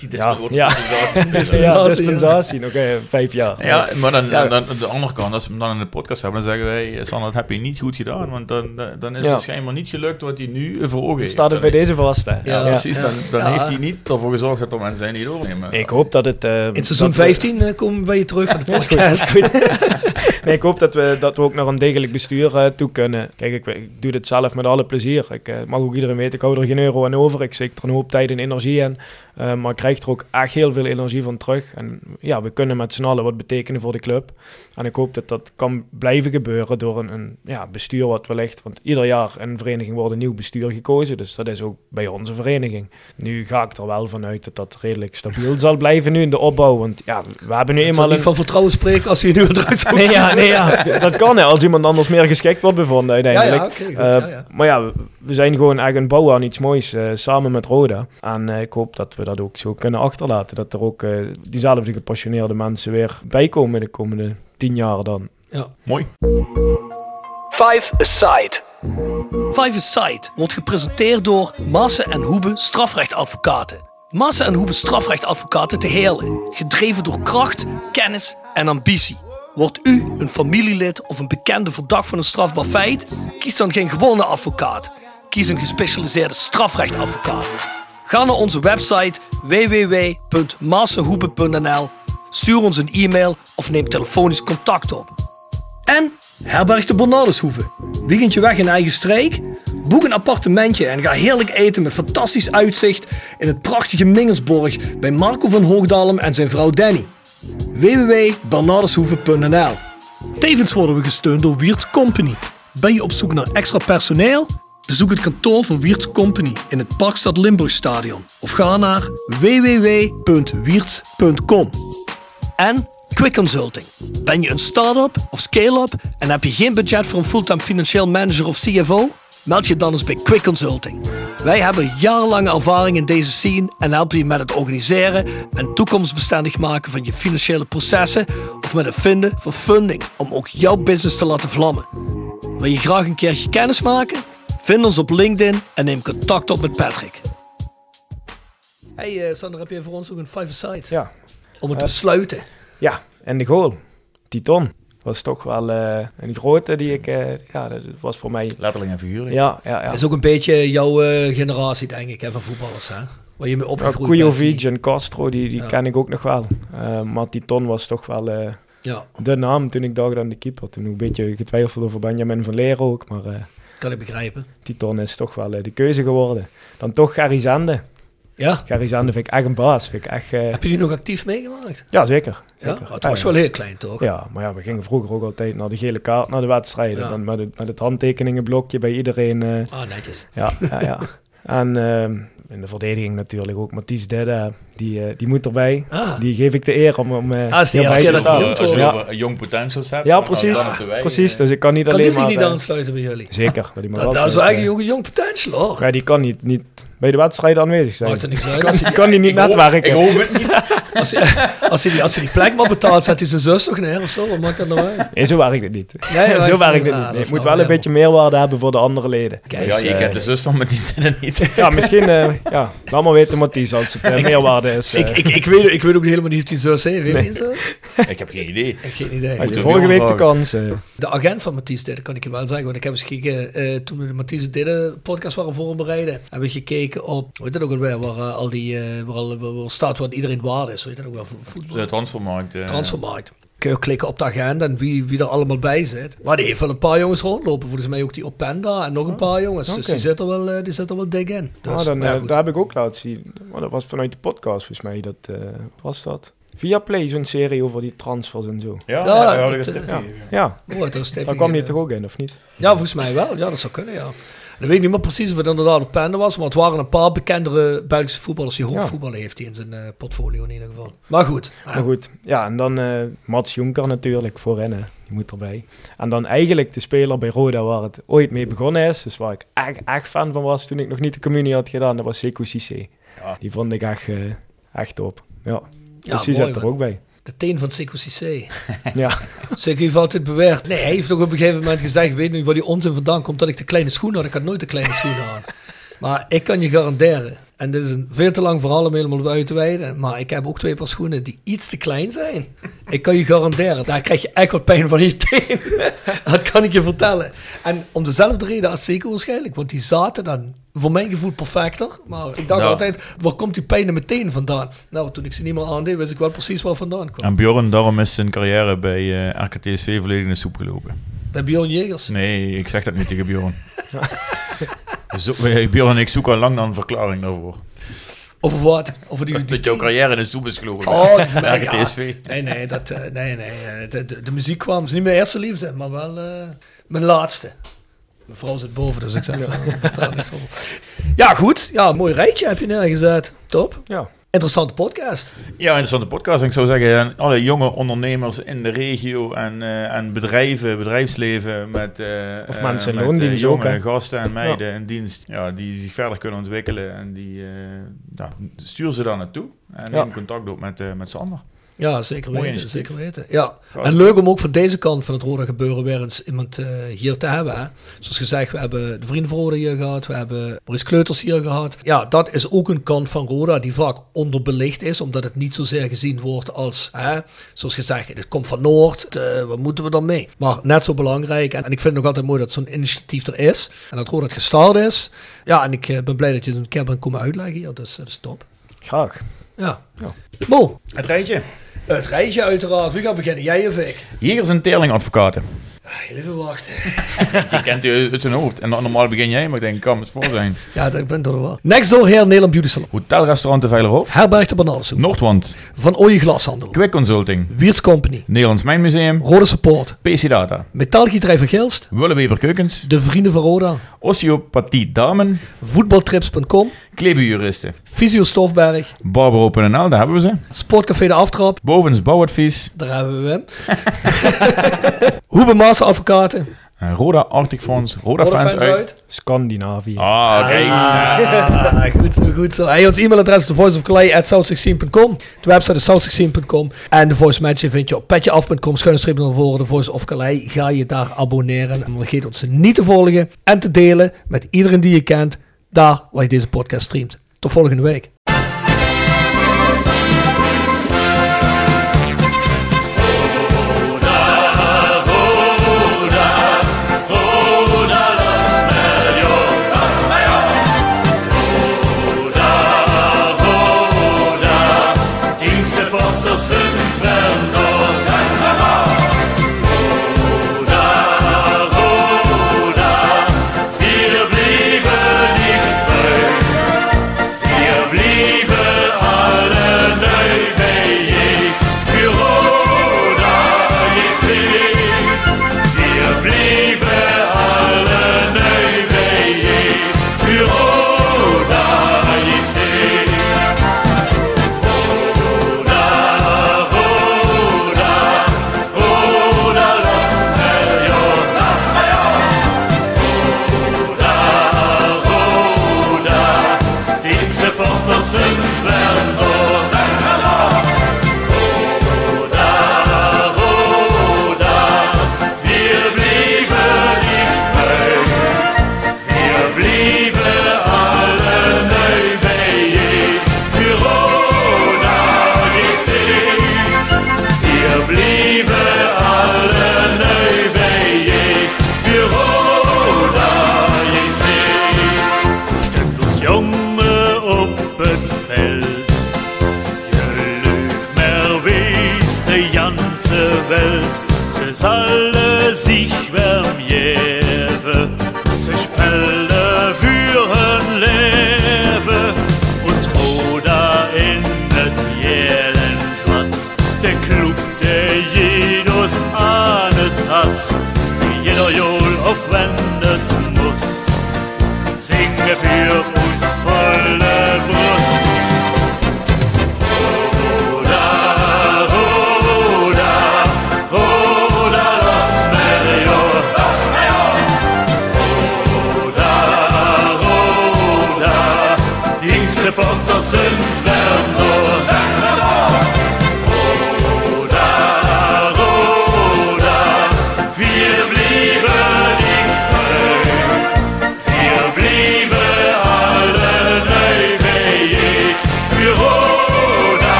Ja, ja. Dispensatie. ja, dispensatie, nog eh, vijf jaar. Ja, maar dan, Ja. dan, aan de andere kant, als we hem dan in de podcast hebben, dan zeggen wij, Sander, dat heb je niet goed gedaan, want dan, dan is Ja. het schijnbaar niet gelukt wat hij nu voor ogen heeft. staat het bij deze vast, hè. Ja, precies. Dan, dan Ja. heeft hij niet ervoor gezorgd dat er mensen zijn die het overnemen. Ik hoop dat het... eh, In seizoen dat we- 15 eh, komen we bij je terug van de Ja, podcast. nee, ik hoop dat we, dat we ook naar een degelijk bestuur eh, toe kunnen. Kijk, ik, ik doe dit zelf met alle plezier. Ik eh, mag ook iedereen weten, ik hou er geen euro aan over. Ik steek er een hoop tijd en energie in. Eh, maar ik krijg er ook echt heel veel energie van terug. En ja, we kunnen met z'n allen wat betekenen voor de club. En ik hoop dat dat kan blijven gebeuren door een, een ja, bestuur wat wellicht... Want ieder jaar in een vereniging wordt een nieuw bestuur gekozen. Dus dat is ook bij onze vereniging. Nu ga ik er wel vanuit dat dat redelijk stabiel zal blijven nu in de opbouw. Want ja, we hebben nu Ik zal eenmaal niet een... van vertrouwen spreken als je nu eruit zou Nee, ja, kiezen. Nee, ja, dat kan hè, als iemand anders meer geschikt wordt bevonden Ja, uiteindelijk. ja, oké. goed, Eh, ja, ja. Maar ja, we- zijn gewoon echt aan het bouwen aan iets moois eh, samen met Roda. En eh, ik hoop dat we dat ook zo kunnen achterlaten. Dat er ook eh, diezelfde gepassioneerde mensen weer bij komen de komende tien jaar dan. Mooi. Five Aside. Five Aside wordt gepresenteerd door Maassen en Hoebe strafrechtadvocaten. Maassen en Hoebe strafrechtadvocaten te Heerlen. Gedreven door kracht, kennis en ambitie. Wordt u een familielid of een bekende verdacht van een strafbaar feit? Kies dan geen gewone advocaat. Kies een gespecialiseerde strafrechtadvocaat. Ga naar onze website www.massenhoebe.nl, stuur ons een e-mail of neem telefonisch contact op. En herberg de Bernardeshoeve. Weekendje weg in eigen streek? Boek een appartementje en ga heerlijk eten met fantastisch uitzicht in het prachtige Mingelsborg bij Marco van Hoogdalem en zijn vrouw Danny. www.bernardeshoeve.nl Tevens worden we gesteund door Wiert's Company. Ben je op zoek naar extra personeel? Bezoek het kantoor van Wiert's Company in het Parkstad Limburgstadion of ga naar www.wierts.com. En Quick Consulting. Ben je een start-up of scale-up en heb je geen budget voor een fulltime financieel manager of CFO? Meld je dan eens bij Quick Consulting. Wij hebben jarenlange ervaring in deze scene en helpen je met het organiseren en toekomstbestendig maken van je financiële processen of met het vinden van funding om ook jouw business te laten vlammen. Wil je graag een keertje kennis maken? Vind ons op LinkedIn en neem contact op met Patrick. Hey uh, Sander, heb je voor ons ook een five-a-side? Ja. Om het te Eh, sluiten. Ja, en de goal. Titon. Was toch wel eh, een grote die ik... eh, ja, dat was voor mij... Letterlijk en figuurlijk. Ja, ja, ja. Dat is ook een beetje jouw eh, generatie, denk ik, hè, van voetballers, hè? Waar je mee Ja, opgegroeid Kujovic bent. en Castro, die, die Ja. ken ik ook nog wel. Eh, maar Titon was toch wel eh, Ja, de naam toen ik dacht aan de keeper. Toen een beetje getwijfeld over Benjamin van Leer ook. Maar eh, kan ik begrijpen. Titon is toch wel de keuze geworden. Dan toch Gary Zende. Ja? Gary Zende vind ik echt een baas. Vind ik echt, eh, Heb je die nog actief meegemaakt? ja, zeker. Ja? zeker. Oh, het was ja. wel heel klein, toch? Ja, maar ja, we gingen vroeger ook altijd naar de gele kaart, naar de wedstrijden. Ja. Dan met, het, met het handtekeningenblokje bij iedereen. eh, Ah, netjes. ja, ja, ja. En ehm, in de verdediging natuurlijk ook Mathies Dedde. Die, eh, die moet erbij. Ah, Die geef ik de eer om, om eh Ah, hierbij eerste te staan. Als je Ja. over young potentials hebt. Ja, precies. dan wij, Precies, dus ik kan niet kan alleen die zich maar... niet aansluiten bij jullie? Zeker. Dat, die mag Dat, dat is eigenlijk ook een jong potential, hoor. ja, die kan niet, niet bij de wedstrijden aanwezig zijn. Maakt er niks uit. Kan, die niet Ik hoop- netwerken. Ik hoop het niet. als, hij, als, die, als hij die plek maar betaalt, zet hij zijn zus toch neer of zo? Wat maakt dat nou uit? Nee, zo werkt het niet. Nee, zo maar- werkt het ah, niet. dat Nee, snap moet ik wel een helemaal. beetje meerwaarde hebben voor de andere leden. Kijk, Ja, je eh, kent de zus van Mathies Dennen niet. Ja, misschien, eh, ja, laat maar weten Mathies als het eh, meerwaarde is. ik, eh. ik, ik, weet, ik weet ook helemaal niet of die zus heeft. Heeft een zus? Ik heb geen idee. Ik heb geen idee. Had je vorige week de kans. De agent van Mathies Didde kan ik je wel zeggen. Want ik heb eens gekeken, eh, toen we de Mathies Didde podcast waren voorbereiden, hebben we gekeken op, weet je dat ook alweer, waar eh, al die, eh, waar, al, waar, waar staat wat iedereen waard is. Weet je dat ook wel, vo- voetbal. De transfermarkt. eh, Transfermarkt. Kun je klikken op de agenda en wie, wie er allemaal bij zit. Maar die heeft wel een paar jongens rondlopen. Volgens mij ook die Openda en nog een paar jongens. Dus die zit er wel, eh, die zit er wel dik in. Dus, Ah, dan, ja, daar heb ik ook laten zien. Maar dat was vanuit de podcast volgens mij. Dat eh, was dat. Via Play, zo'n serie over die transfers en zo. Ja, Ja, ja, ja, dat. Ja, ja. Oh, daar kwam die gegeven. toch ook in, of niet? Ja, volgens mij wel. Ja, dat zou kunnen, ja. Dan weet ik niet meer precies of het inderdaad op Pende was, maar het waren een paar bekendere Belgische voetballers die hoofdvoetballen heeft hij in zijn eh, portfolio in ieder geval. Maar goed. Maar goed, ja, en dan eh, Mats Jonker natuurlijk voor rennen. Die moet erbij. En dan eigenlijk de speler bij Roda waar het ooit mee begonnen is. Dus waar ik echt, echt fan van was toen ik nog niet de communie had gedaan. Dat was Sekou Cissé. Ja. Die vond ik echt, eh, echt top. Ja, Ja, dus die zit er ook bij. De teen van Sekou Cissé. Ja, Sekou heeft altijd beweerd. Nee, hij heeft ook op een gegeven moment gezegd, weet niet waar die onzin vandaan komt, dat ik de kleine schoenen had. Ik had nooit de kleine schoenen aan. Maar ik kan je garanderen, en dit is een veel te lang verhaal om helemaal uit te wijden, maar ik heb ook twee paar schoenen die iets te klein zijn. Ik kan je garanderen, daar krijg je echt wat pijn van je teen. dat kan ik je vertellen. En om dezelfde reden als Sekou waarschijnlijk, want die zaten dan voor mijn gevoel perfecter. Maar ik dacht Ja. altijd, waar komt die pijn in mijn teen vandaan? Nou, toen ik ze niet meer aandeed, wist ik wel precies waar vandaan kwam. En Bjorn, daarom is zijn carrière bij eh RKTSV volledig in de soep gelopen. Bij Bjorn Jegers. Nee, ik zeg dat niet tegen Bjorn. Zo, eh, Bjorn en ik zoeken al lang naar een verklaring daarvoor. Over wat? Over die, die Dat jouw carrière in de soep is gelopen. Oh, die van mij, ja. RKTSV. Nee, nee, dat, eh, nee, nee. De, de, de muziek kwam. Het is niet mijn eerste liefde, maar wel eh, mijn laatste. Mijn vrouw zit boven, dus ik zeg over. Ja, goed. Ja, mooi rijtje heb je neergezet. Top. ja. Interessante podcast. Ja, interessante podcast. En ik zou zeggen, aan alle jonge ondernemers in de regio en, eh, en bedrijven, bedrijfsleven met, eh, Of eh, mensen in met, eh, ook, jonge gasten en meiden in dienst, ja, die zich verder kunnen ontwikkelen. En die eh, ja, stuur ze daar naartoe en Ja. neem contact op met, eh, met Sander. Ja, zeker weten. Zeker weten. Ja. En leuk om ook van deze kant van het Roda gebeuren weer eens iemand eh, hier te hebben. Hè. Zoals gezegd, we hebben de Vrienden van Roda hier gehad. We hebben Maurice Kleuters hier gehad. Ja, dat is ook een kant van Roda die vaak onderbelicht is. Omdat het niet zozeer gezien wordt als, hè, zoals gezegd, het komt van Noord. eh, wat moeten we dan mee? Maar net zo belangrijk. En, en ik vind het nog altijd mooi dat zo'n initiatief er is. En dat Roda het gestart is. Ja, en ik eh, ben blij dat je het een keer bent komen uitleggen hier. Dus dat is top. Graag. Ja. Mo, Het rijtje. het rijtje uiteraard. Wie gaat beginnen? Jij of ik? Jegers en Teerling-advocaten. Heel even wachten. Die kent u uit zijn hoofd. En normaal begin jij, maar ik denk, kan het voor zijn. Ja, dat ik ben er wel. Next door Heer Nederland Beauty Salon. Hotelrestaurant de Veilerhof. Herberg de Bananensoep. Noordwand. Van Ooije Glashandel. Quick Consulting. Wiertz Company. Nederlands Mijnmuseum. Rode Support. PC Data. Metaalgieterij van Gilst. Willeweber Keukens. De Vrienden van Roda. Osteopathie Damen. Voetbaltrips.com. Klebenjuristen. Fysio Stofberg. Barbaro.nl, daar hebben we ze. Sportcafé De Aftrap. Bovens Bouwadvies. Daar hebben we hem. Hoebe Maas Advocaten. En Roda Arctic Fonds. Roda, Roda fans, fans uit. uit. Scandinavië. Ah. Ah, goed zo, goed zo. Hey, ons e-mailadres is thevoiceofcalais.south16.com. De website is south16.com. En de voice match vind je op petjeaf.com. Schuine streep naar voren. De Voice of Calais. Ga je daar abonneren. En vergeet ons niet te volgen en te delen met iedereen die je kent. Daar waar je deze podcast streamt. Tot volgende week.